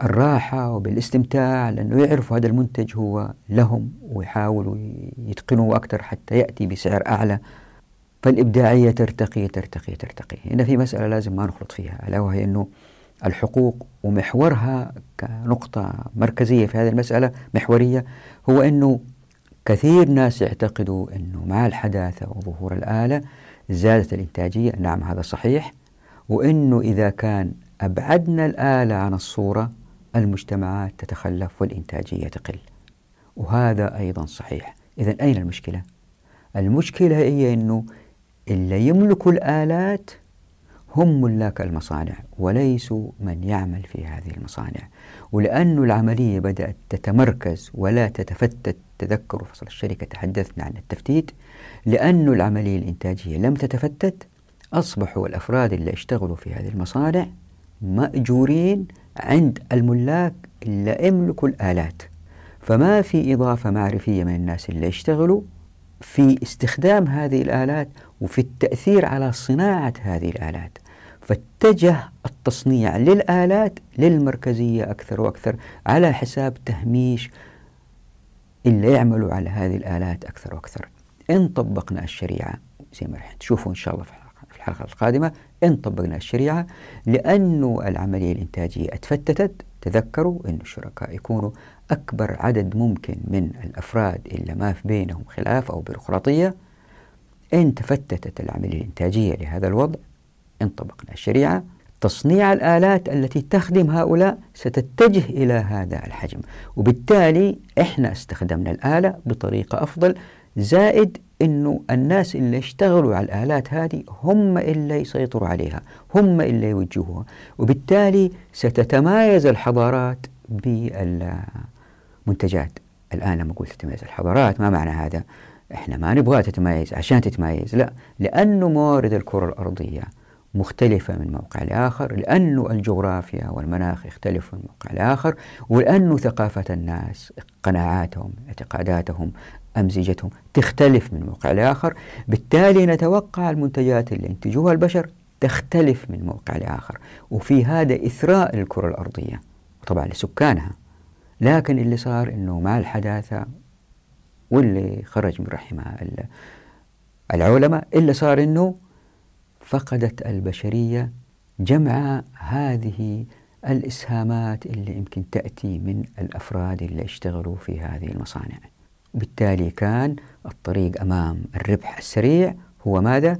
بالراحة وبالاستمتاع لأنه يعرفوا هذا المنتج هو لهم ويحاولوا يتقنوا أكثر حتى يأتي بسعر أعلى. فالإبداعية ترتقي ترتقي ترتقي. هنا في مسألة لازم ما نخلط فيها ألا وهي أنه الحقوق ومحورها كنقطة مركزية في هذه المسألة محورية هو أنه كثير ناس يعتقدوا أنه مع الحداثة وظهور الآلة زادت الإنتاجية. نعم هذا صحيح. وأنه إذا كان أبعدنا الآلة عن الصورة المجتمعات تتخلف والإنتاجية تقل. وهذا أيضا صحيح. إذا أين المشكلة؟ المشكلة هي أنه اللي يملكوا الآلات هم ملاك المصانع وليسوا من يعمل في هذه المصانع. ولأن العملية بدأت تتمركز ولا تتفتت تذكروا فصل الشركة تحدثنا عن التفتيت لأن العملية الإنتاجية لم تتفتت أصبحوا الأفراد اللي اشتغلوا في هذه المصانع مأجورين عند الملاك اللي يملكوا الآلات. فما في إضافة معرفية من الناس اللي يشتغلوا في استخدام هذه الآلات وفي التأثير على صناعة هذه الآلات. فاتجه التصنيع للآلات للمركزية أكثر وأكثر على حساب تهميش اللي يعملوا على هذه الآلات أكثر وأكثر. إن طبقنا الشريعة زي ما راح تشوفوا إن شاء الله في الحلقة القادمة إن طبقنا الشريعة لأنه العملية الإنتاجية اتفتتت. تذكروا أن الشركاء يكونوا أكبر عدد ممكن من الأفراد اللي ما في بينهم خلاف أو بيروقراطية. إن تفتتت العملية الإنتاجية لهذا الوضع إن طبقنا الشريعة تصنيع الآلات التي تخدم هؤلاء ستتجه إلى هذا الحجم. وبالتالي إحنا استخدمنا الآلة بطريقة أفضل زائد أنه الناس اللي اشتغلوا على الآلات هذه هم اللي يسيطروا عليها هم اللي يوجهوها. وبالتالي ستتمايز الحضارات بالمنتجات. الآن لما قلت تتميز الحضارات ما معنى هذا؟ إحنا ما نبغاها تتميز عشان تتميز لا لأنه موارد الكرة الأرضية. مختلفة من موقع لآخر لأنه الجغرافيا والمناخ يختلفوا من موقع لآخر ولأنه ثقافة الناس قناعاتهم اعتقاداتهم أمزجتهم تختلف من موقع لآخر بالتالي نتوقع المنتجات اللي ينتجوها البشر تختلف من موقع لآخر وفي هذا إثراء الكرة الأرضية طبعا لسكانها. لكن اللي صار أنه مع الحداثة واللي خرج من رحمها العلماء اللي صار أنه فقدت البشرية جمع هذه الإسهامات اللي يمكن تأتي من الأفراد اللي اشتغلوا في هذه المصانع بالتالي كان الطريق أمام الربح السريع هو ماذا؟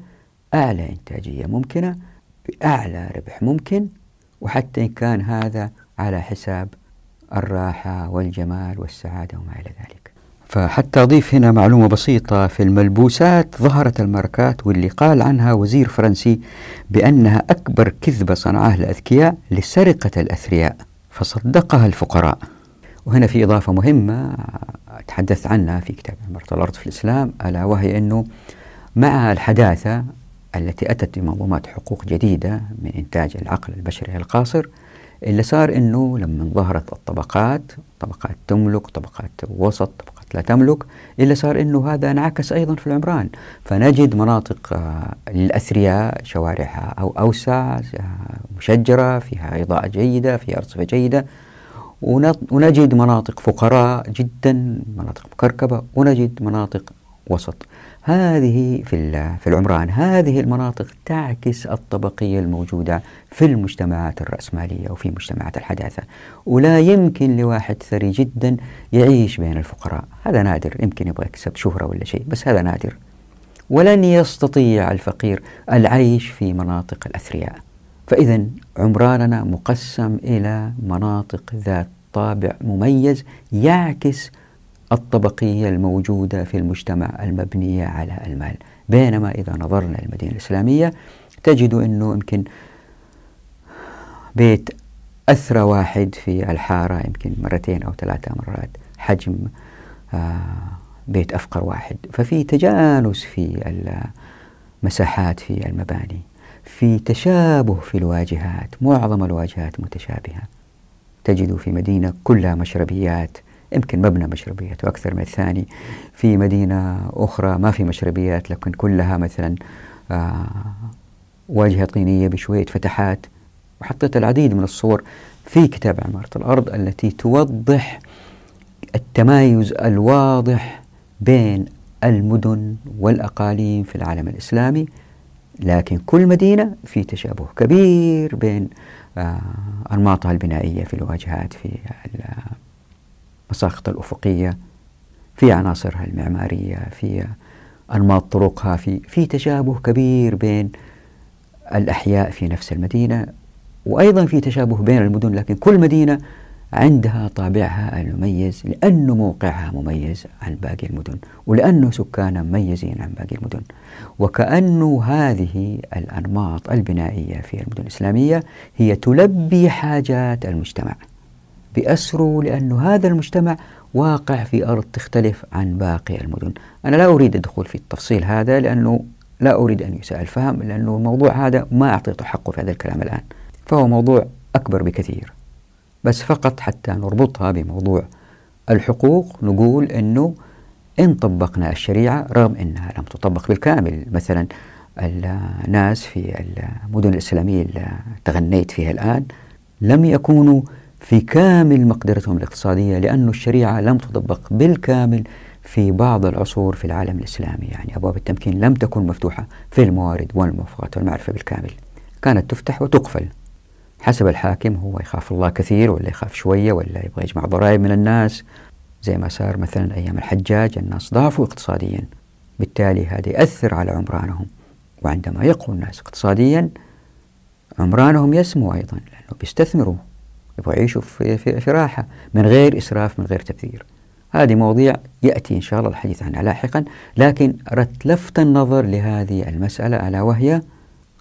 أعلى إنتاجية ممكنة بأعلى ربح ممكن وحتى إن كان هذا على حساب الراحة والجمال والسعادة وما إلى ذلك فحتى أضيف هنا معلومة بسيطة. في الملبوسات ظهرت الماركات واللي قال عنها وزير فرنسي بأنها أكبر كذبة صنعها الأذكياء لسرقة الأثرياء فصدقها الفقراء. وهنا في إضافة مهمة تحدثت عنها في كتاب عمارة الأرض في الإسلام ألا وهي أنه مع الحداثة التي أتت بمنظومات حقوق جديدة من إنتاج العقل البشري القاصر اللي صار أنه لما ظهرت الطبقات طبقات تملك طبقات وسط طبقات لا تملك اللي صار أنه هذا انعكس أيضا في العمران. فنجد مناطق آه، للأثرياء شوارعها أو أوسع مشجرة فيها إضاءة جيدة فيها أرصفة جيدة. ونجد مناطق فقراء جدا مناطق مكركبة ونجد مناطق وسط. هذه في في العمران هذه المناطق تعكس الطبقية الموجودة في المجتمعات الرأسمالية وفي مجتمعات الحداثة. ولا يمكن لواحد ثري جدا يعيش بين الفقراء. هذا نادر. يمكن يبغى يكسب شهرة ولا شيء بس هذا نادر. ولن يستطيع الفقير العيش في مناطق الأثرياء. فإذا عمراننا مقسم إلى مناطق ذات طابع مميز يعكس الطبقية الموجودة في المجتمع المبنية على المال. بينما إذا نظرنا المدينة الإسلامية تجد أنه يمكن بيت أثرى واحد في الحارة يمكن مرتين أو ثلاثة مرات حجم آه بيت أفقر واحد. ففي تجانس في المساحات في المباني في تشابه في الواجهات معظم الواجهات متشابهة. تجد في مدينة كلها مشربيات يمكن مبنى مشربيات وأكثر من الثاني. في مدينة أخرى ما في مشربيات لكن كلها مثلا آه واجهة طينية بشوية فتحات. وحطيت العديد من الصور في كتاب عمارة الأرض التي توضح التمايز الواضح بين المدن والأقاليم في العالم الإسلامي. لكن كل مدينة في تشابه كبير بين آه أنماطها البنائية في الواجهات في المساقط الأفقية في عناصرها المعمارية في أنماط طرقها في في تشابه كبير بين الأحياء في نفس المدينة وأيضا في تشابه بين المدن لكن كل مدينة عندها طابعها المميز لأنه موقعها مميز عن باقي المدن ولأنه سكانها مميزين عن باقي المدن. وكأنه هذه الأنماط البنائية في المدن الإسلامية هي تلبي حاجات المجتمع. بأسره لأنه هذا المجتمع واقع في أرض تختلف عن باقي المدن. أنا لا أريد الدخول في التفصيل هذا لأنه لا أريد أن يساء الفهم لأنه الموضوع هذا ما أعطيته حقه في هذا الكلام الآن. فهو موضوع أكبر بكثير. بس فقط حتى نربطها بموضوع الحقوق نقول أنه إن طبقنا الشريعة رغم أنها لم تطبق بالكامل مثلا الناس في المدن الإسلامية اللي تغنيت فيها الآن لم يكونوا في كامل مقدرتهم الاقتصادية لأن الشريعة لم تطبق بالكامل في بعض العصور في العالم الإسلامي. يعني أبواب التمكين لم تكن مفتوحة في الموارد والموافقات والمعرفة بالكامل. كانت تفتح وتقفل. حسب الحاكم هو يخاف الله كثير ولا يخاف شوية ولا يبغى يجمع ضرائب من الناس. زي ما صار مثلا أيام الحجاج الناس ضعفوا اقتصاديا. بالتالي هذا يأثر على عمرانهم. وعندما يقوى الناس اقتصاديا عمرانهم يسمو أيضا لأنه بيستثمروا. يبغوا يعيشوا في, في, في راحة من غير إسراف من غير تبذير. هذه مواضيع يأتي إن شاء الله الحديث عنها لاحقا لكن أردت لفت النظر لهذه المسألة ألا وهي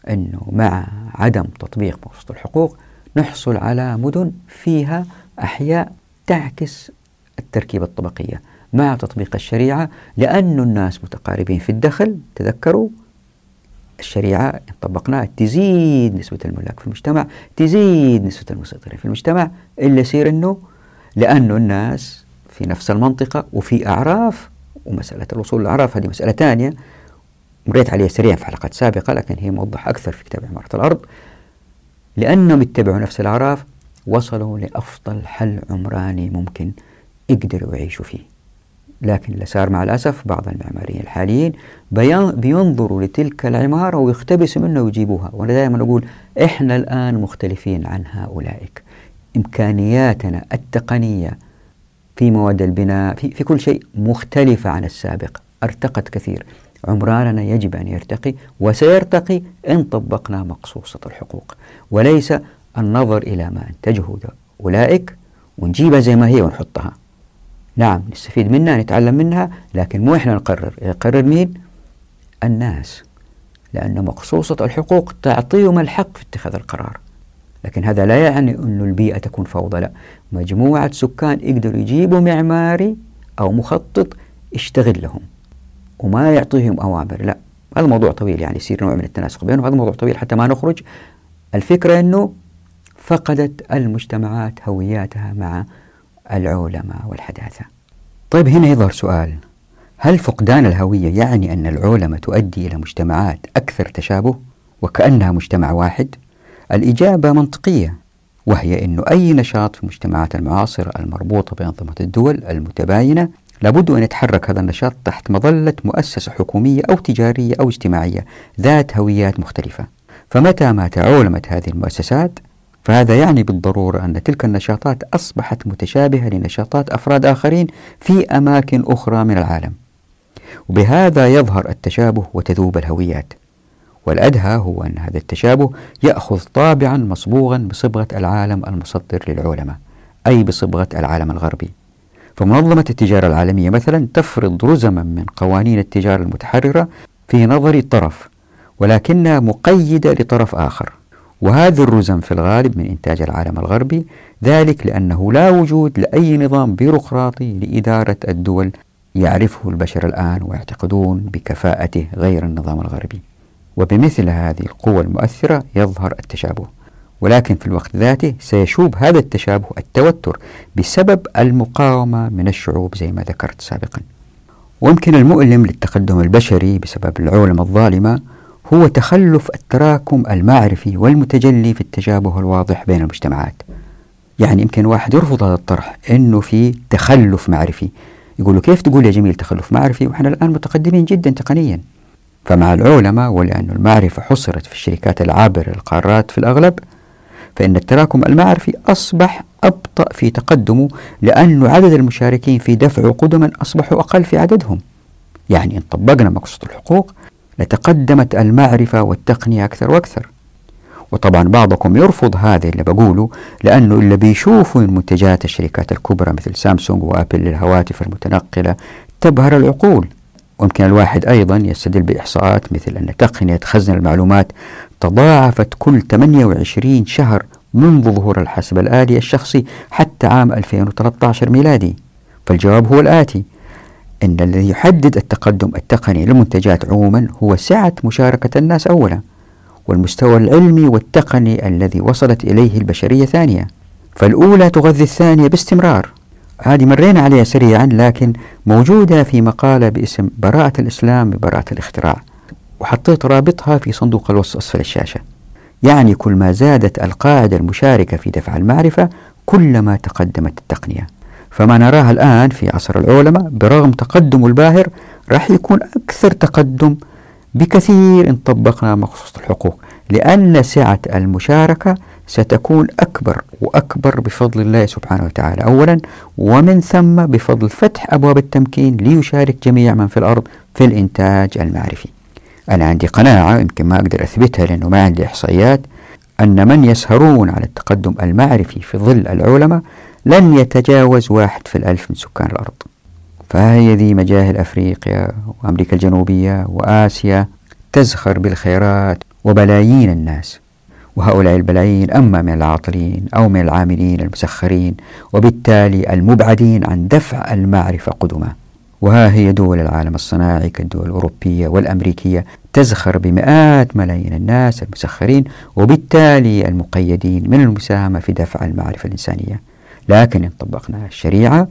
أنه مع عدم تطبيق مقصود الحقوق نحصل على مدن فيها أحياء تعكس التركيبة الطبقية مع تطبيق الشريعة لأن الناس متقاربين في الدخل تذكروا؟ الشريعة إن طبقناها. تزيد نسبة الملاك في المجتمع تزيد نسبة المسيطرين في المجتمع إلا يصير أنه لأنه الناس في نفس المنطقة وفي أعراف ومسألة الوصول للأعراف هذه مسألة ثانية. مريت عليها سريعا في حلقات سابقة لكن هي موضح أكثر في كتاب عمارة الأرض. لأنهم اتبعوا نفس الأعراف وصلوا لأفضل حل عمراني ممكن يقدروا يعيشوا فيه. لكن اللي صار مع الأسف بعض المعماريين الحاليين بينظروا لتلك العمارة ويقتبسوا منها ويجيبوها. وأنا دائما أقول إحنا الآن مختلفين عن هؤلاء. إمكانياتنا التقنية في مواد البناء في, في كل شيء مختلفة عن السابق ارتقت كثير. عمراننا يجب أن يرتقي وسيرتقي إن طبقنا مقصوصة الحقوق. وليس النظر إلى ما أنتجه أولئك ونجيبها زي ما هي ونحطها. نعم نستفيد منها نتعلم منها لكن مو إحنا نقرر. يقرر مين؟ الناس. لأن مقصوصة الحقوق تعطيهم الحق في اتخاذ القرار. لكن هذا لا يعني أن البيئة تكون فوضى لا. مجموعة سكان يقدروا يجيبوا معماري أو مخطط يشتغل لهم وما يعطيهم أوامر لا. هذا موضوع طويل يعني يصير نوع من التناسق بينهم. هذا موضوع طويل حتى ما نخرج. الفكرة أنه فقدت المجتمعات هوياتها مع العولمة والحداثة. طيب هنا يظهر سؤال. هل فقدان الهوية يعني أن العولمة تؤدي إلى مجتمعات أكثر تشابه وكأنها مجتمع واحد؟ الإجابة منطقية وهي أن أي نشاط في المجتمعات المعاصرة المربوطة بأنظمة الدول المتباينة لابد أن يتحرك هذا النشاط تحت مظلة مؤسسة حكومية أو تجارية أو اجتماعية ذات هويات مختلفة. فمتى ما تعولمت هذه المؤسسات؟ فهذا يعني بالضرورة أن تلك النشاطات أصبحت متشابهة لنشاطات أفراد آخرين في أماكن أخرى من العالم. وبهذا يظهر التشابه وتذوب الهويات. والأدهى هو أن هذا التشابه يأخذ طابعا مصبوغا بصبغة العالم المصدر للعلماء أي بصبغة العالم الغربي. فمنظمة التجارة العالمية مثلا تفرض رزما من قوانين التجارة المتحررة في نظر طرف ولكنها مقيدة لطرف آخر. وهذه الرزم في الغالب من إنتاج العالم الغربي ذلك لأنه لا وجود لأي نظام بيروقراطي لإدارة الدول يعرفه البشر الآن ويعتقدون بكفاءته غير النظام الغربي. وبمثل هذه القوى المؤثرة يظهر التشابه. ولكن في الوقت ذاته سيشوب هذا التشابه التوتر بسبب المقاومة من الشعوب زي ما ذكرت سابقا. ويمكن المؤلم للتقدم البشري بسبب العولمة الظالمة هو تخلف التراكم المعرفي والمتجلي في التشابه الواضح بين المجتمعات. يعني يمكن واحد يرفض هذا الطرح إنه في تخلف معرفي. يقولوا كيف تقول يا جميل تخلف معرفي؟ وإحنا الآن متقدمين جدا تقنيا. فمع العولمة ولأن المعرفة حصرت في الشركات العابرة للقارات في الأغلب فإن التراكم المعرفي أصبح أبطأ في تقدمه لأن عدد المشاركين في دفع قدما أصبحوا أقل في عددهم. يعني إن طبقنا مقصود الحقوق لتقدمت المعرفة والتقنية أكثر وأكثر. وطبعا بعضكم يرفض هذا اللي بقوله لأنه اللي بيشوفوا من منتجات الشركات الكبرى مثل سامسونج وأبل للهواتف المتنقلة تبهر العقول. ويمكن الواحد أيضا يستدل بإحصاءات مثل أن تقنية خزن المعلومات تضاعفت كل 28 شهر منذ ظهور الحاسب الآلي الشخصي حتى عام 2013 ميلادي. فالجواب هو الآتي. إن الذي يحدد التقدم التقني للمنتجات عموما هو سعة مشاركة الناس أولا والمستوى العلمي والتقني الذي وصلت إليه البشرية ثانية. فالأولى تغذي الثانية باستمرار. هذه مرينا عليها سريعا لكن موجودة في مقالة باسم براءة الإسلام ببراءة الاختراع. وحطيت رابطها في صندوق الوصف أسفل الشاشة. يعني كل ما زادت القاعدة المشاركة في دفع المعرفة كلما تقدمت التقنية. فما نراه الآن في عصر العلماء برغم تقدم الباهر راح يكون أكثر تقدم بكثير إن طبقنا مخصوص الحقوق لأن سعة المشاركة ستكون أكبر وأكبر بفضل الله سبحانه وتعالى. أولا ومن ثم بفضل فتح أبواب التمكين ليشارك جميع من في الأرض في الإنتاج المعرفي. أنا عندي قناعة يمكن ما أقدر أثبتها لأنه ما عندي إحصائيات أن من يسهرون على التقدم المعرفي في ظل العلماء لن يتجاوز واحد في الألف من سكان الأرض. فهي ذي مجاهل أفريقيا وأمريكا الجنوبية وآسيا تزخر بالخيرات وبلايين الناس. وهؤلاء البلايين أما من العاطلين أو من العاملين المسخرين وبالتالي المبعدين عن دفع المعرفة قدما. وها هي دول العالم الصناعي كالدول الأوروبية والأمريكية تزخر بمئات ملايين الناس المسخرين وبالتالي المقيدين من المساهمة في دفع المعرفة الإنسانية. لكن إن طبقنا الشريعة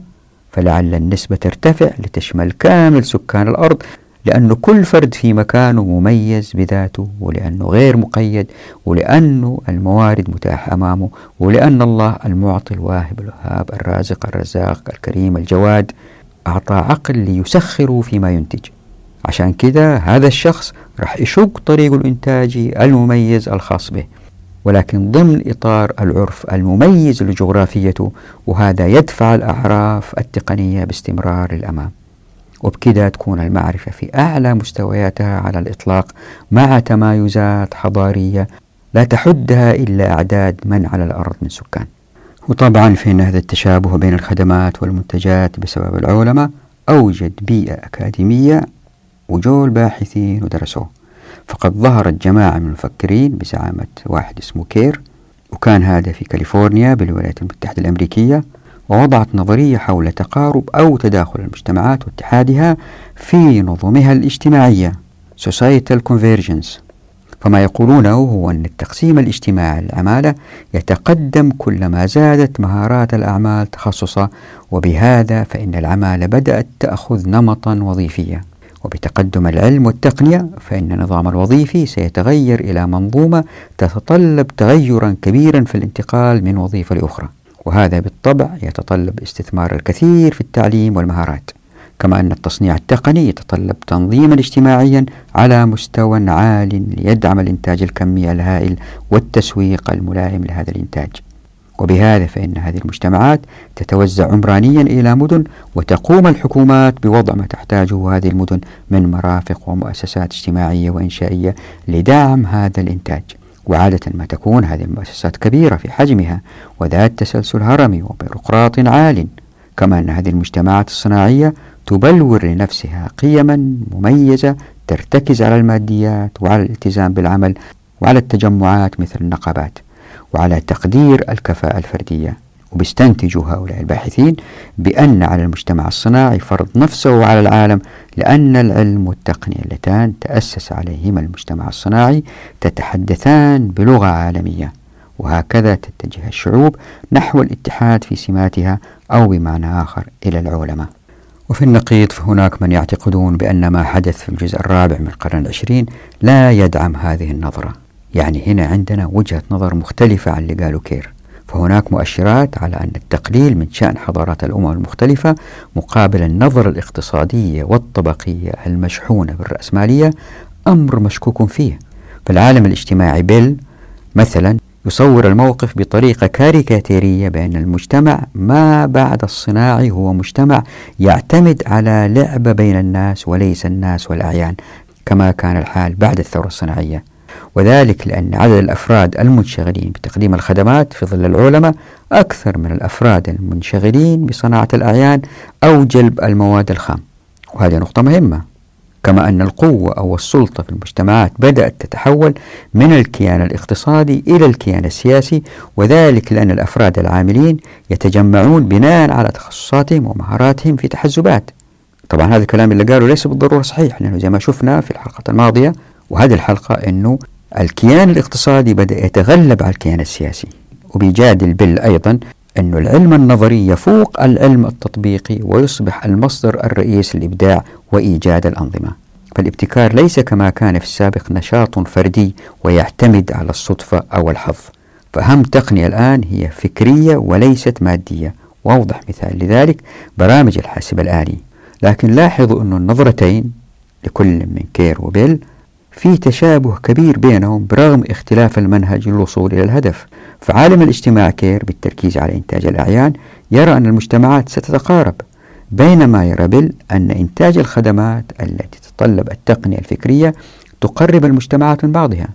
فلعل النسبة ترتفع لتشمل كامل سكان الأرض لأن كل فرد في مكانه مميز بذاته ولأنه غير مقيد ولأنه الموارد متاحة أمامه ولأن الله المعطي الواهب الوهاب الرازق الرزاق الكريم الجواد أعطى عقل ليسخره فيما ينتج. عشان كذا هذا الشخص راح يشق طريقه الإنتاجي المميز الخاص به. ولكن ضمن إطار العرف المميز لجغرافيته وهذا يدفع الأعراف التقنية باستمرار للأمام. وبكذا تكون المعرفة في أعلى مستوياتها على الإطلاق مع تمايزات حضارية لا تحدها إلا أعداد من على الأرض من سكان. وطبعا فإن هذا التشابه بين الخدمات والمنتجات بسبب العلماء أوجد بيئة أكاديمية وجو الباحثين ودرسوه. فقد ظهرت جماعة من المفكرين بزعامة واحد اسمه كير وكان هذا في كاليفورنيا بالولايات المتحدة الأمريكية ووضعت نظرية حول تقارب أو تداخل المجتمعات واتحادها في نظمها الاجتماعية Societal Convergence. فما يقولونه هو أن التقسيم الاجتماعي للعمالة يتقدم كلما زادت مهارات الأعمال تخصصا وبهذا فإن العمالة بدأت تأخذ نمطا وظيفيا. وبتقدم العلم والتقنية فإن النظام الوظيفي سيتغير إلى منظومة تتطلب تغيرا كبيرا في الانتقال من وظيفة لأخرى. وهذا بالطبع يتطلب استثمار الكثير في التعليم والمهارات. كما أن التصنيع التقني يتطلب تنظيما اجتماعيا على مستوى عال ليدعم الإنتاج الكمي الهائل والتسويق الملائم لهذا الإنتاج. وبهذا فإن هذه المجتمعات تتوزع عمرانيا إلى مدن وتقوم الحكومات بوضع ما تحتاجه هذه المدن من مرافق ومؤسسات اجتماعية وإنشائية لدعم هذا الإنتاج. وعادة ما تكون هذه المؤسسات كبيرة في حجمها وذات تسلسل هرمي وبيروقراط عال كما أن هذه المجتمعات الصناعية تبلور لنفسها قيما مميزة ترتكز على الماديات وعلى الالتزام بالعمل وعلى التجمعات مثل النقابات. وعلى تقدير الكفاءة الفردية. وبيستنتجوا هؤلاء الباحثين بأن على المجتمع الصناعي فرض نفسه على العالم لأن العلم والتقنية اللتان تأسس عليهما المجتمع الصناعي تتحدثان بلغة عالمية. وهكذا تتجه الشعوب نحو الاتحاد في سماتها أو بمعنى آخر إلى العولمة وفي النقيض فهناك من يعتقدون بأن ما حدث في الجزء الرابع من القرن العشرين لا يدعم هذه النظرة. يعني هنا عندنا وجهة نظر مختلفة عن اللي قالوا كير. فهناك مؤشرات على أن التقليل من شأن حضارات الأمم المختلفة مقابل النظرة الاقتصادية والطبقية المشحونة بالرأسمالية أمر مشكوك فيه. فالعالم الاجتماعي بيل مثلا يصور الموقف بطريقة كاريكاتيرية بأن المجتمع ما بعد الصناعي هو مجتمع يعتمد على لعبة بين الناس وليس الناس والأعيان كما كان الحال بعد الثورة الصناعية. وذلك لأن عدد الأفراد المنشغلين بتقديم الخدمات في ظل العلماء أكثر من الأفراد المنشغلين بصناعة الأعيان أو جلب المواد الخام. وهذه نقطة مهمة. كما أن القوة أو السلطة في المجتمعات بدأت تتحول من الكيان الاقتصادي إلى الكيان السياسي وذلك لأن الأفراد العاملين يتجمعون بناء على تخصصاتهم ومهاراتهم في تحزبات. طبعا هذا الكلام اللي قاله ليس بالضرورة صحيح لأنه زي ما شفنا في الحلقة الماضية وهذه الحلقة أنه الكيان الاقتصادي بدأ يتغلب على الكيان السياسي. وبيجادل بيل أيضا أن العلم النظري يفوق العلم التطبيقي ويصبح المصدر الرئيسي للإبداع وإيجاد الأنظمة. فالابتكار ليس كما كان في السابق نشاط فردي ويعتمد على الصدفة أو الحظ. فأهم تقنية الآن هي فكرية وليست مادية. وأوضح مثال لذلك برامج الحاسب الآلي. لكن لاحظوا أن النظرتين لكل من كير وبيل في تشابه كبير بينهم برغم اختلاف المنهج للوصول إلى الهدف. فعالم الاجتماع كير بالتركيز على إنتاج الأعيان يرى أن المجتمعات ستتقارب بينما يرى بيل أن إنتاج الخدمات التي تتطلب التقنية الفكرية تقرب المجتمعات من بعضها.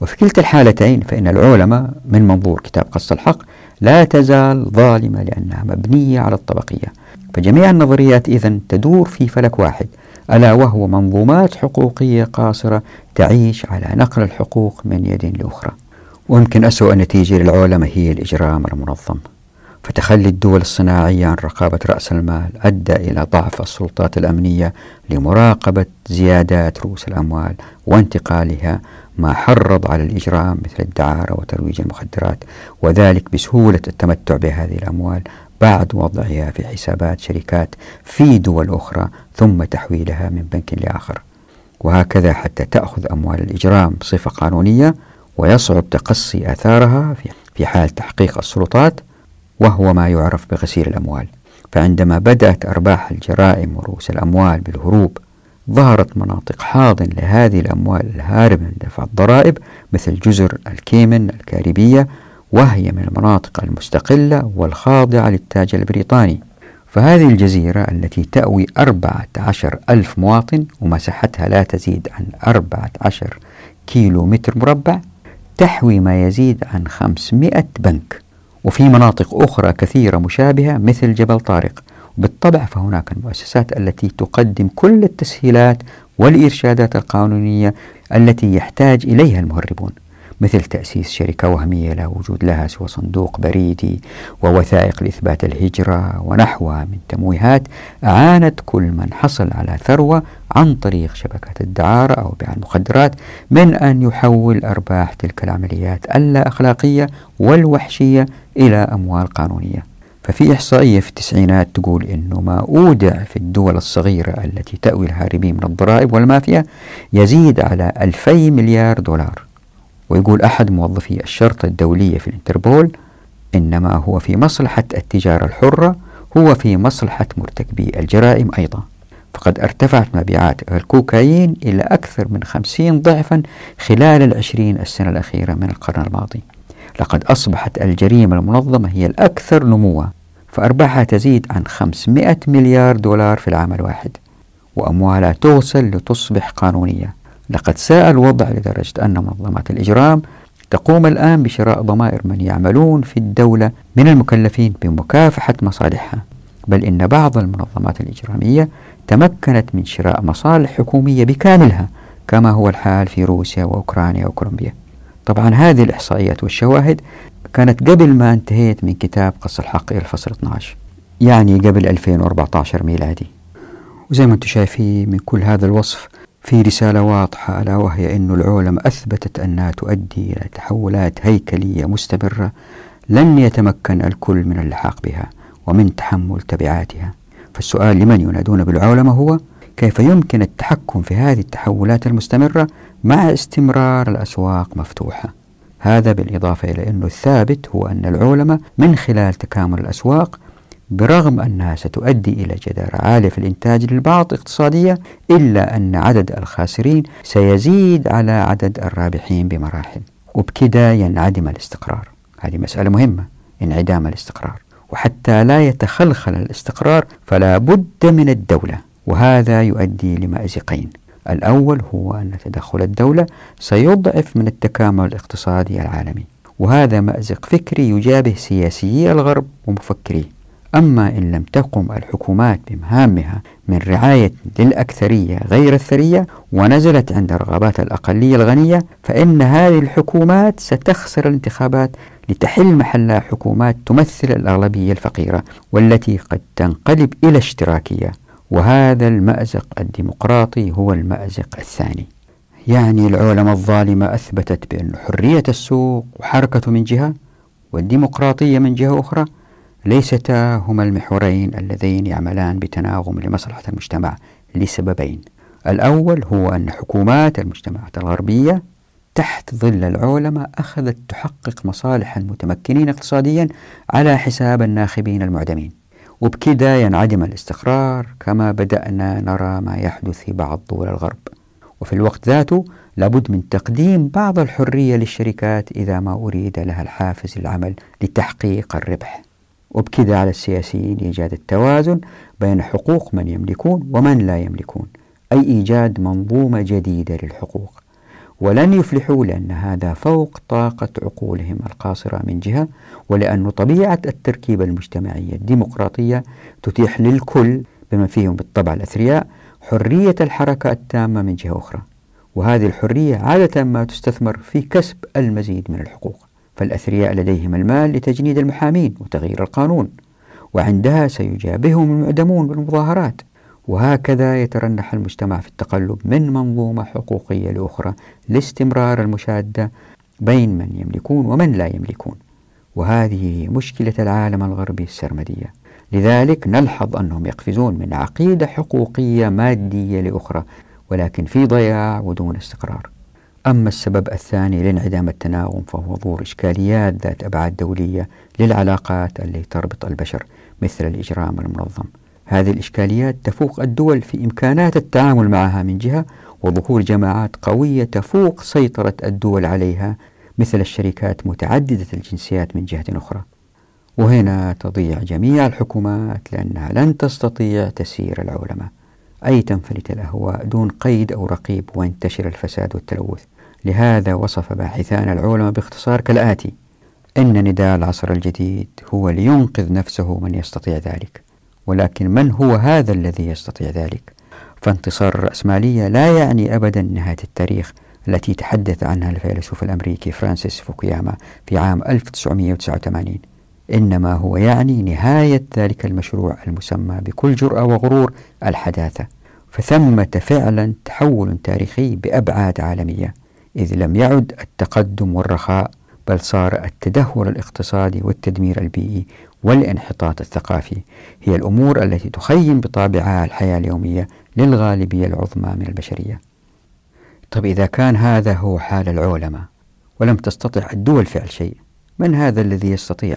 وفي كلتا الحالتين فإن العولمة من منظور كتاب قص الحق لا تزال ظالمة لأنها مبنية على الطبقية. فجميع النظريات إذن تدور في فلك واحد ألا وهو منظومات حقوقية قاصرة تعيش على نقل الحقوق من يد لأخرى. ويمكن أسوأ نتيجة للعولمة هي الإجرام المنظم. فتخلي الدول الصناعية عن رقابة رأس المال أدى إلى ضعف السلطات الأمنية لمراقبة زيادات رؤوس الأموال وانتقالها ما حرض على الإجرام مثل الدعارة وترويج المخدرات وذلك بسهولة التمتع بهذه الأموال بعد وضعها في حسابات شركات في دول أخرى ثم تحويلها من بنك لآخر. وهكذا حتى تأخذ أموال الإجرام بصفة قانونية ويصعب تقصي آثارها في حال تحقيق السلطات وهو ما يعرف بغسيل الأموال. فعندما بدأت أرباح الجرائم ورؤوس الأموال بالهروب ظهرت مناطق حاضن لهذه الأموال الهاربة من دفع الضرائب مثل جزر الكيمن الكاريبية وهي من المناطق المستقلة والخاضعة للتاج البريطاني. فهذه الجزيرة التي تأوي أربعة عشر ألف مواطن ومساحتها لا تزيد عن أربعة عشر كيلو متر مربع تحوي ما يزيد عن خمسمائة بنك. وفي مناطق أخرى كثيرة مشابهة مثل جبل طارق. بالطبع فهناك المؤسسات التي تقدم كل التسهيلات والإرشادات القانونية التي يحتاج إليها المهربون. مثل تأسيس شركة وهمية لا وجود لها سوى صندوق بريدي ووثائق لإثبات الهجرة ونحوها من تمويهات أعانت كل من حصل على ثروة عن طريق شبكات الدعارة أو بيع المخدرات من أن يحول أرباح تلك العمليات اللا أخلاقية والوحشية إلى أموال قانونية. ففي إحصائية في التسعينات تقول أنه ما أودع في الدول الصغيرة التي تأوي الهاربين من الضرائب والمافيا يزيد على ألفي مليار دولار. ويقول أحد موظفي الشرطة الدولية في الانتربول إنما هو في مصلحة التجارة الحرة هو في مصلحة مرتكبي الجرائم أيضا. فقد ارتفعت مبيعات الكوكايين إلى أكثر من خمسين ضعفا خلال العشرين السنة الأخيرة من القرن الماضي. لقد أصبحت الجريمة المنظمة هي الأكثر نموا فأرباحها تزيد عن 500 مليار دولار في العام الواحد وأموالها تغسل لتصبح قانونية. لقد ساء الوضع لدرجة أن منظمات الإجرام تقوم الآن بشراء ضمائر من يعملون في الدولة من المكلفين بمكافحة مصالحها. بل إن بعض المنظمات الإجرامية تمكنت من شراء مصالح حكومية بكاملها كما هو الحال في روسيا وأوكرانيا وكولومبيا. طبعا هذه الإحصائيات والشواهد كانت قبل ما انتهيت من كتاب قص الحق إلى الفصل 12 يعني قبل 2014 ميلادي. وزي ما أنتم شايفين من كل هذا الوصف في رسالة واضحة ألا وهي أن العلماء أثبتت أنها تؤدي إلى تحولات هيكلية مستمرة لن يتمكن الكل من اللحاق بها ومن تحمل تبعاتها. فالسؤال لمن ينادون بالعلماء هو كيف يمكن التحكم في هذه التحولات المستمرة مع استمرار الأسواق مفتوحة؟ هذا بالإضافة إلى أنه الثابت هو أن العلماء من خلال تكامل الأسواق برغم أنها ستؤدي إلى جدارة عالية في الإنتاج للبعض اقتصادية إلا أن عدد الخاسرين سيزيد على عدد الرابحين بمراحل. وبكذا ينعدم الاستقرار. هذه مسألة مهمة انعدام الاستقرار. وحتى لا يتخلخل الاستقرار فلا بد من الدولة. وهذا يؤدي لمأزقين. الأول هو أن تدخل الدولة سيضعف من التكامل الاقتصادي العالمي. وهذا مأزق فكري يجابه سياسيي الغرب ومفكريه. أما إن لم تقم الحكومات بمهامها من رعاية للأكثرية غير الثرية ونزلت عند رغبات الأقلية الغنية فإن هذه الحكومات ستخسر الانتخابات لتحل محلها حكومات تمثل الأغلبية الفقيرة والتي قد تنقلب إلى اشتراكية. وهذا المأزق الديمقراطي هو المأزق الثاني. يعني العولمة الظالمة أثبتت بأن حرية السوق وحركته من جهة والديمقراطية من جهة أخرى ليستا هما المحورين اللذين يعملان بتناغم لمصلحة المجتمع لسببين. الأول هو أن حكومات المجتمعات الغربية تحت ظل العولمة أخذت تحقق مصالح المتمكنين اقتصاديا على حساب الناخبين المعدمين. وبكذا ينعدم الاستقرار كما بدأنا نرى ما يحدث في بعض دول الغرب. وفي الوقت ذاته لابد من تقديم بعض الحرية للشركات إذا ما أريد لها الحافز للعمل لتحقيق الربح. وبكذا على السياسيين إيجاد التوازن بين حقوق من يملكون ومن لا يملكون أي إيجاد منظومة جديدة للحقوق. ولن يفلحوا لأن هذا فوق طاقة عقولهم القاصرة من جهة ولأن طبيعة التركيبة المجتمعية الديمقراطية تتيح للكل بما فيهم بالطبع الأثرياء حرية الحركة التامة من جهة أخرى. وهذه الحرية عادة ما تستثمر في كسب المزيد من الحقوق. فالأثرياء لديهم المال لتجنيد المحامين وتغيير القانون وعندها سيجابههم المعدمون بالمظاهرات. وهكذا يترنح المجتمع في التقلب من منظومة حقوقية لأخرى لاستمرار المشادة بين من يملكون ومن لا يملكون. وهذه مشكلة العالم الغربي السرمدية. لذلك نلحظ أنهم يقفزون من عقيدة حقوقية مادية لأخرى ولكن في ضياع ودون استقرار. أما السبب الثاني لانعدام التناغم فهو ظهور إشكاليات ذات أبعاد دولية للعلاقات التي تربط البشر مثل الإجرام المنظم. هذه الإشكاليات تفوق الدول في إمكانات التعامل معها من جهة وظهور جماعات قوية تفوق سيطرة الدول عليها مثل الشركات متعددة الجنسيات من جهة أخرى. وهنا تضيع جميع الحكومات لأنها لن تستطيع تسيير العولمة. أي تنفلت الأهواء دون قيد أو رقيب وينتشر الفساد والتلوث. لهذا وصف باحثان العولمة باختصار كالآتي إن نداء العصر الجديد هو لينقذ نفسه من يستطيع ذلك ولكن من هو هذا الذي يستطيع ذلك؟ فانتصار الرأسمالية لا يعني أبدا نهاية التاريخ التي تحدث عنها الفيلسوف الأمريكي فرانسيس فوكوياما في عام 1989 إنما هو يعني نهاية ذلك المشروع المسمى بكل جرأة وغرور الحداثة فثمة فعلا تحول تاريخي بأبعاد عالمية. إذ لم يعد التقدم والرخاء بل صار التدهور الاقتصادي والتدمير البيئي والانحطاط الثقافي هي الأمور التي تخيم بطابعها الحياة اليومية للغالبية العظمى من البشرية طب إذا كان هذا هو حال العولمة ولم تستطع الدول فعل شيء من هذا الذي يستطيع؟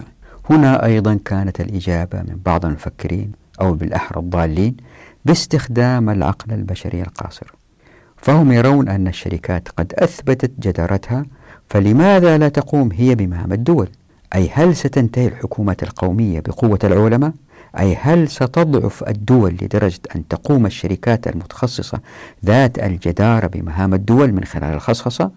هنا أيضا كانت الإجابة من بعض المفكرين أو بالأحرى الضالين باستخدام العقل البشري القاصر فهم يرون أن الشركات قد أثبتت جدارتها فلماذا لا تقوم هي بمهام الدول؟ أي هل ستنتهي الحكومات القومية بقوة العولمة أي هل ستضعف الدول لدرجة أن تقوم الشركات المتخصصة ذات الجدارة بمهام الدول من خلال الخصخصة؟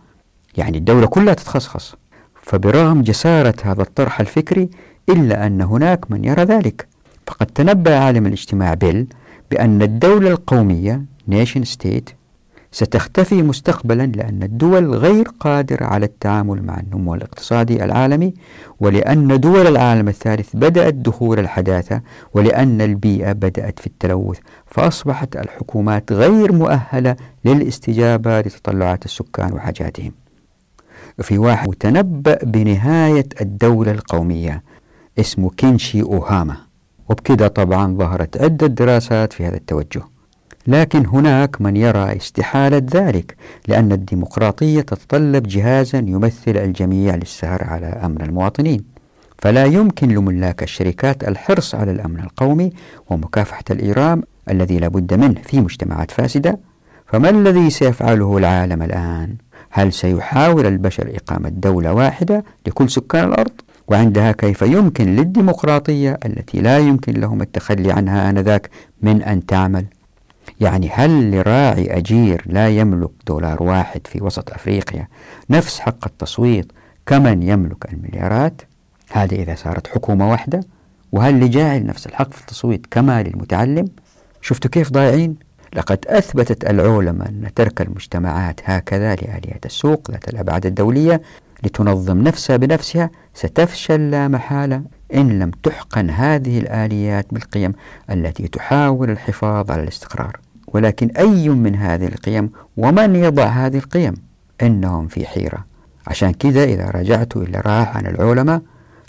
يعني الدولة كلها تتخصص فبرغم جسارة هذا الطرح الفكري إلا أن هناك من يرى ذلك. فقد تنبأ عالم الاجتماع بيل بأن الدولة القومية nation state ستختفي مستقبلا لأن الدول غير قادرة على التعامل مع النمو الاقتصادي العالمي ولأن دول العالم الثالث بدأت دخول الحداثة ولأن البيئة بدأت في التلوث فأصبحت الحكومات غير مؤهلة للاستجابة لتطلعات السكان وحاجاتهم. في واحد تنبأ بنهاية الدولة القومية اسمه كينشي أوهاما وبكذا طبعا ظهرت عدة دراسات في هذا التوجه. لكن هناك من يرى استحالة ذلك لأن الديمقراطية تتطلب جهازا يمثل الجميع للسهر على أمن المواطنين فلا يمكن لملاك الشركات الحرص على الأمن القومي ومكافحة الإيرام الذي لا بد منه في مجتمعات فاسدة فما الذي سيفعله العالم الآن؟ هل سيحاول البشر إقامة دولة واحدة لكل سكان الأرض؟ وعندها كيف يمكن للديمقراطية التي لا يمكن لهم التخلي عنها آنذاك من أن تعمل؟ يعني هل لراعي أجير لا يملك دولار واحد في وسط أفريقيا نفس حق التصويت كمن يملك المليارات؟ هذا إذا صارت حكومة واحدة وهل لجاعل نفس الحق في التصويت كما للمتعلم؟ شفتوا كيف ضايعين؟ لقد أثبتت العولمة أن ترك المجتمعات هكذا لآليات السوق ذات الأبعاد الدولية لتنظم نفسها بنفسها ستفشل لا محالة إن لم تحقن هذه الآليات بالقيم التي تحاول الحفاظ على الاستقرار. ولكن أي من هذه القيم ومن يضع هذه القيم؟ إنهم في حيرة. عشان كذا إذا رجعتوا إلى راح عن العلماء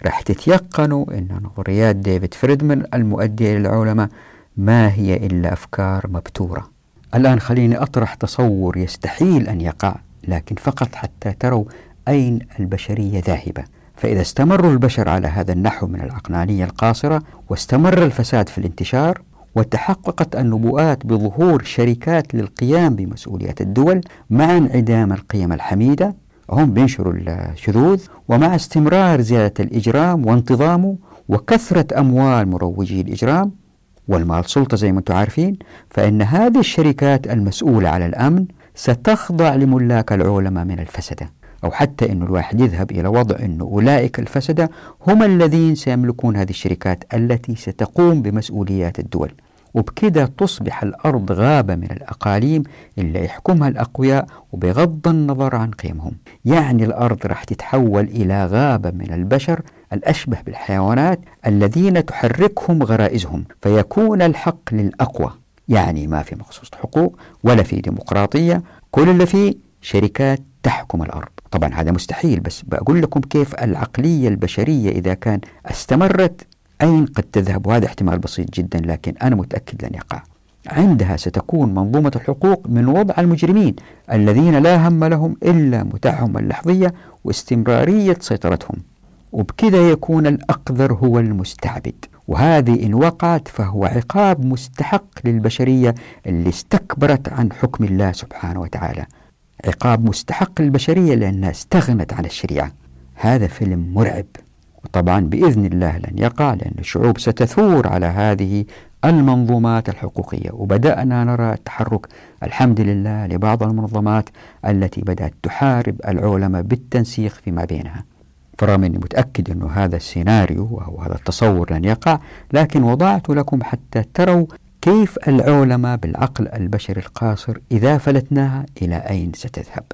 راح تتيقنوا أن نظريات ديفيد فريدمان المؤدية للعلماء ما هي إلا أفكار مبتورة. الآن خليني أطرح تصور يستحيل أن يقع لكن فقط حتى تروا أين البشرية ذاهبة. فإذا استمر البشر على هذا النحو من العقلانية القاصرة واستمر الفساد في الانتشار وتحققت النبوءات بظهور شركات للقيام بمسؤوليات الدول مع انعدام القيم الحميدة هم بينشروا الشذوذ ومع استمرار زيادة الإجرام وانتظامه وكثرة أموال مروجي الإجرام. والمال سلطة زي ما أنتم عارفين فإن هذه الشركات المسؤولة على الأمن ستخضع لملاك العولمة من الفسدة أو حتى أن الواحد يذهب إلى وضع أن أولئك الفسدة هم الذين سيملكون هذه الشركات التي ستقوم بمسؤوليات الدول. وبكده تصبح الأرض غابة من الأقاليم اللي يحكمها الأقوياء وبغض النظر عن قيمهم. يعني الأرض راح تتحول إلى غابة من البشر الأشبه بالحيوانات الذين تحركهم غرائزهم. فيكون الحق للأقوى. يعني ما في مخصوص حقوق ولا في ديمقراطية. كل اللي فيه شركات تحكم الأرض. طبعا هذا مستحيل بس بقول لكم كيف العقلية البشرية إذا كان استمرت أين قد تذهب؟ وهذا احتمال بسيط جدا لكن أنا متأكد لن يقع. عندها ستكون منظومة الحقوق من وضع المجرمين الذين لا هم لهم إلا متعهم اللحظية واستمرارية سيطرتهم. وبكذا يكون الأقذر هو المستعبد. وهذه إن وقعت فهو عقاب مستحق للبشرية اللي استكبرت عن حكم الله سبحانه وتعالى. عقاب مستحق للبشرية لأنها استغنت عن الشريعة. هذا فيلم مرعب وطبعا بإذن الله لن يقع لأن الشعوب ستثور على هذه المنظومات الحقوقية. وبدأنا نرى التحرك الحمد لله لبعض المنظمات التي بدأت تحارب العلماء بالتنسيق فيما بينها. فرغم أني متأكد أن هذا السيناريو أو هذا التصور لن يقع لكن وضعت لكم حتى تروا كيف العلماء بالعقل البشري القاصر إذا فلتناها إلى أين ستذهب؟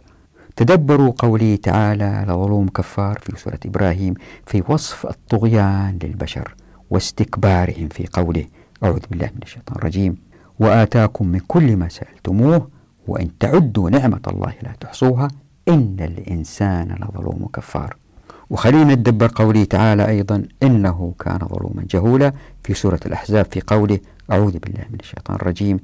تدبروا قوله تعالى لظلوم كفار في سورة إبراهيم في وصف الطغيان للبشر واستكبارهم في قوله أعوذ بالله من الشيطان الرجيم وآتاكم من كل ما سألتموه وإن تعدوا نعمة الله لا تحصوها إن الإنسان لظلوم كفار. وخلينا ندبر قوله تعالى أيضا إنه كان ظلوما جهولا في سورة الأحزاب في قوله أعوذ بالله من الشيطان الرجيم.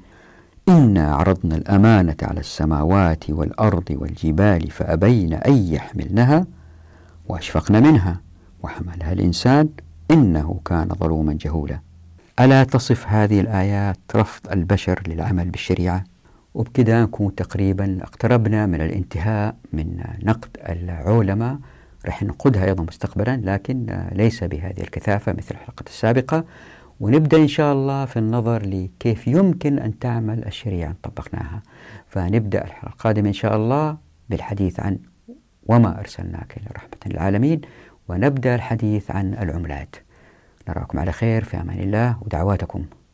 إنا عرضنا الأمانة على السماوات والأرض والجبال فأبين أن يحملنها وأشفقن منها وحملها الإنسان إنه كان ظلوما جهولا. ألا تصف هذه الآيات رفض البشر للعمل بالشريعة؟ وبكذا نكون تقريبا اقتربنا من الانتهاء من نقد العلماء. رح نقودها أيضا مستقبلا لكن ليس بهذه الكثافة مثل الحلقة السابقة. ونبدأ إن شاء الله في النظر لكيف يمكن أن تعمل الشريعة طبقناها. فنبدأ الحلقة القادمة إن شاء الله بالحديث عن وما أرسلناك إلى رحمة للعالمين ونبدأ الحديث عن العملات. نراكم على خير في أمان الله ودعواتكم.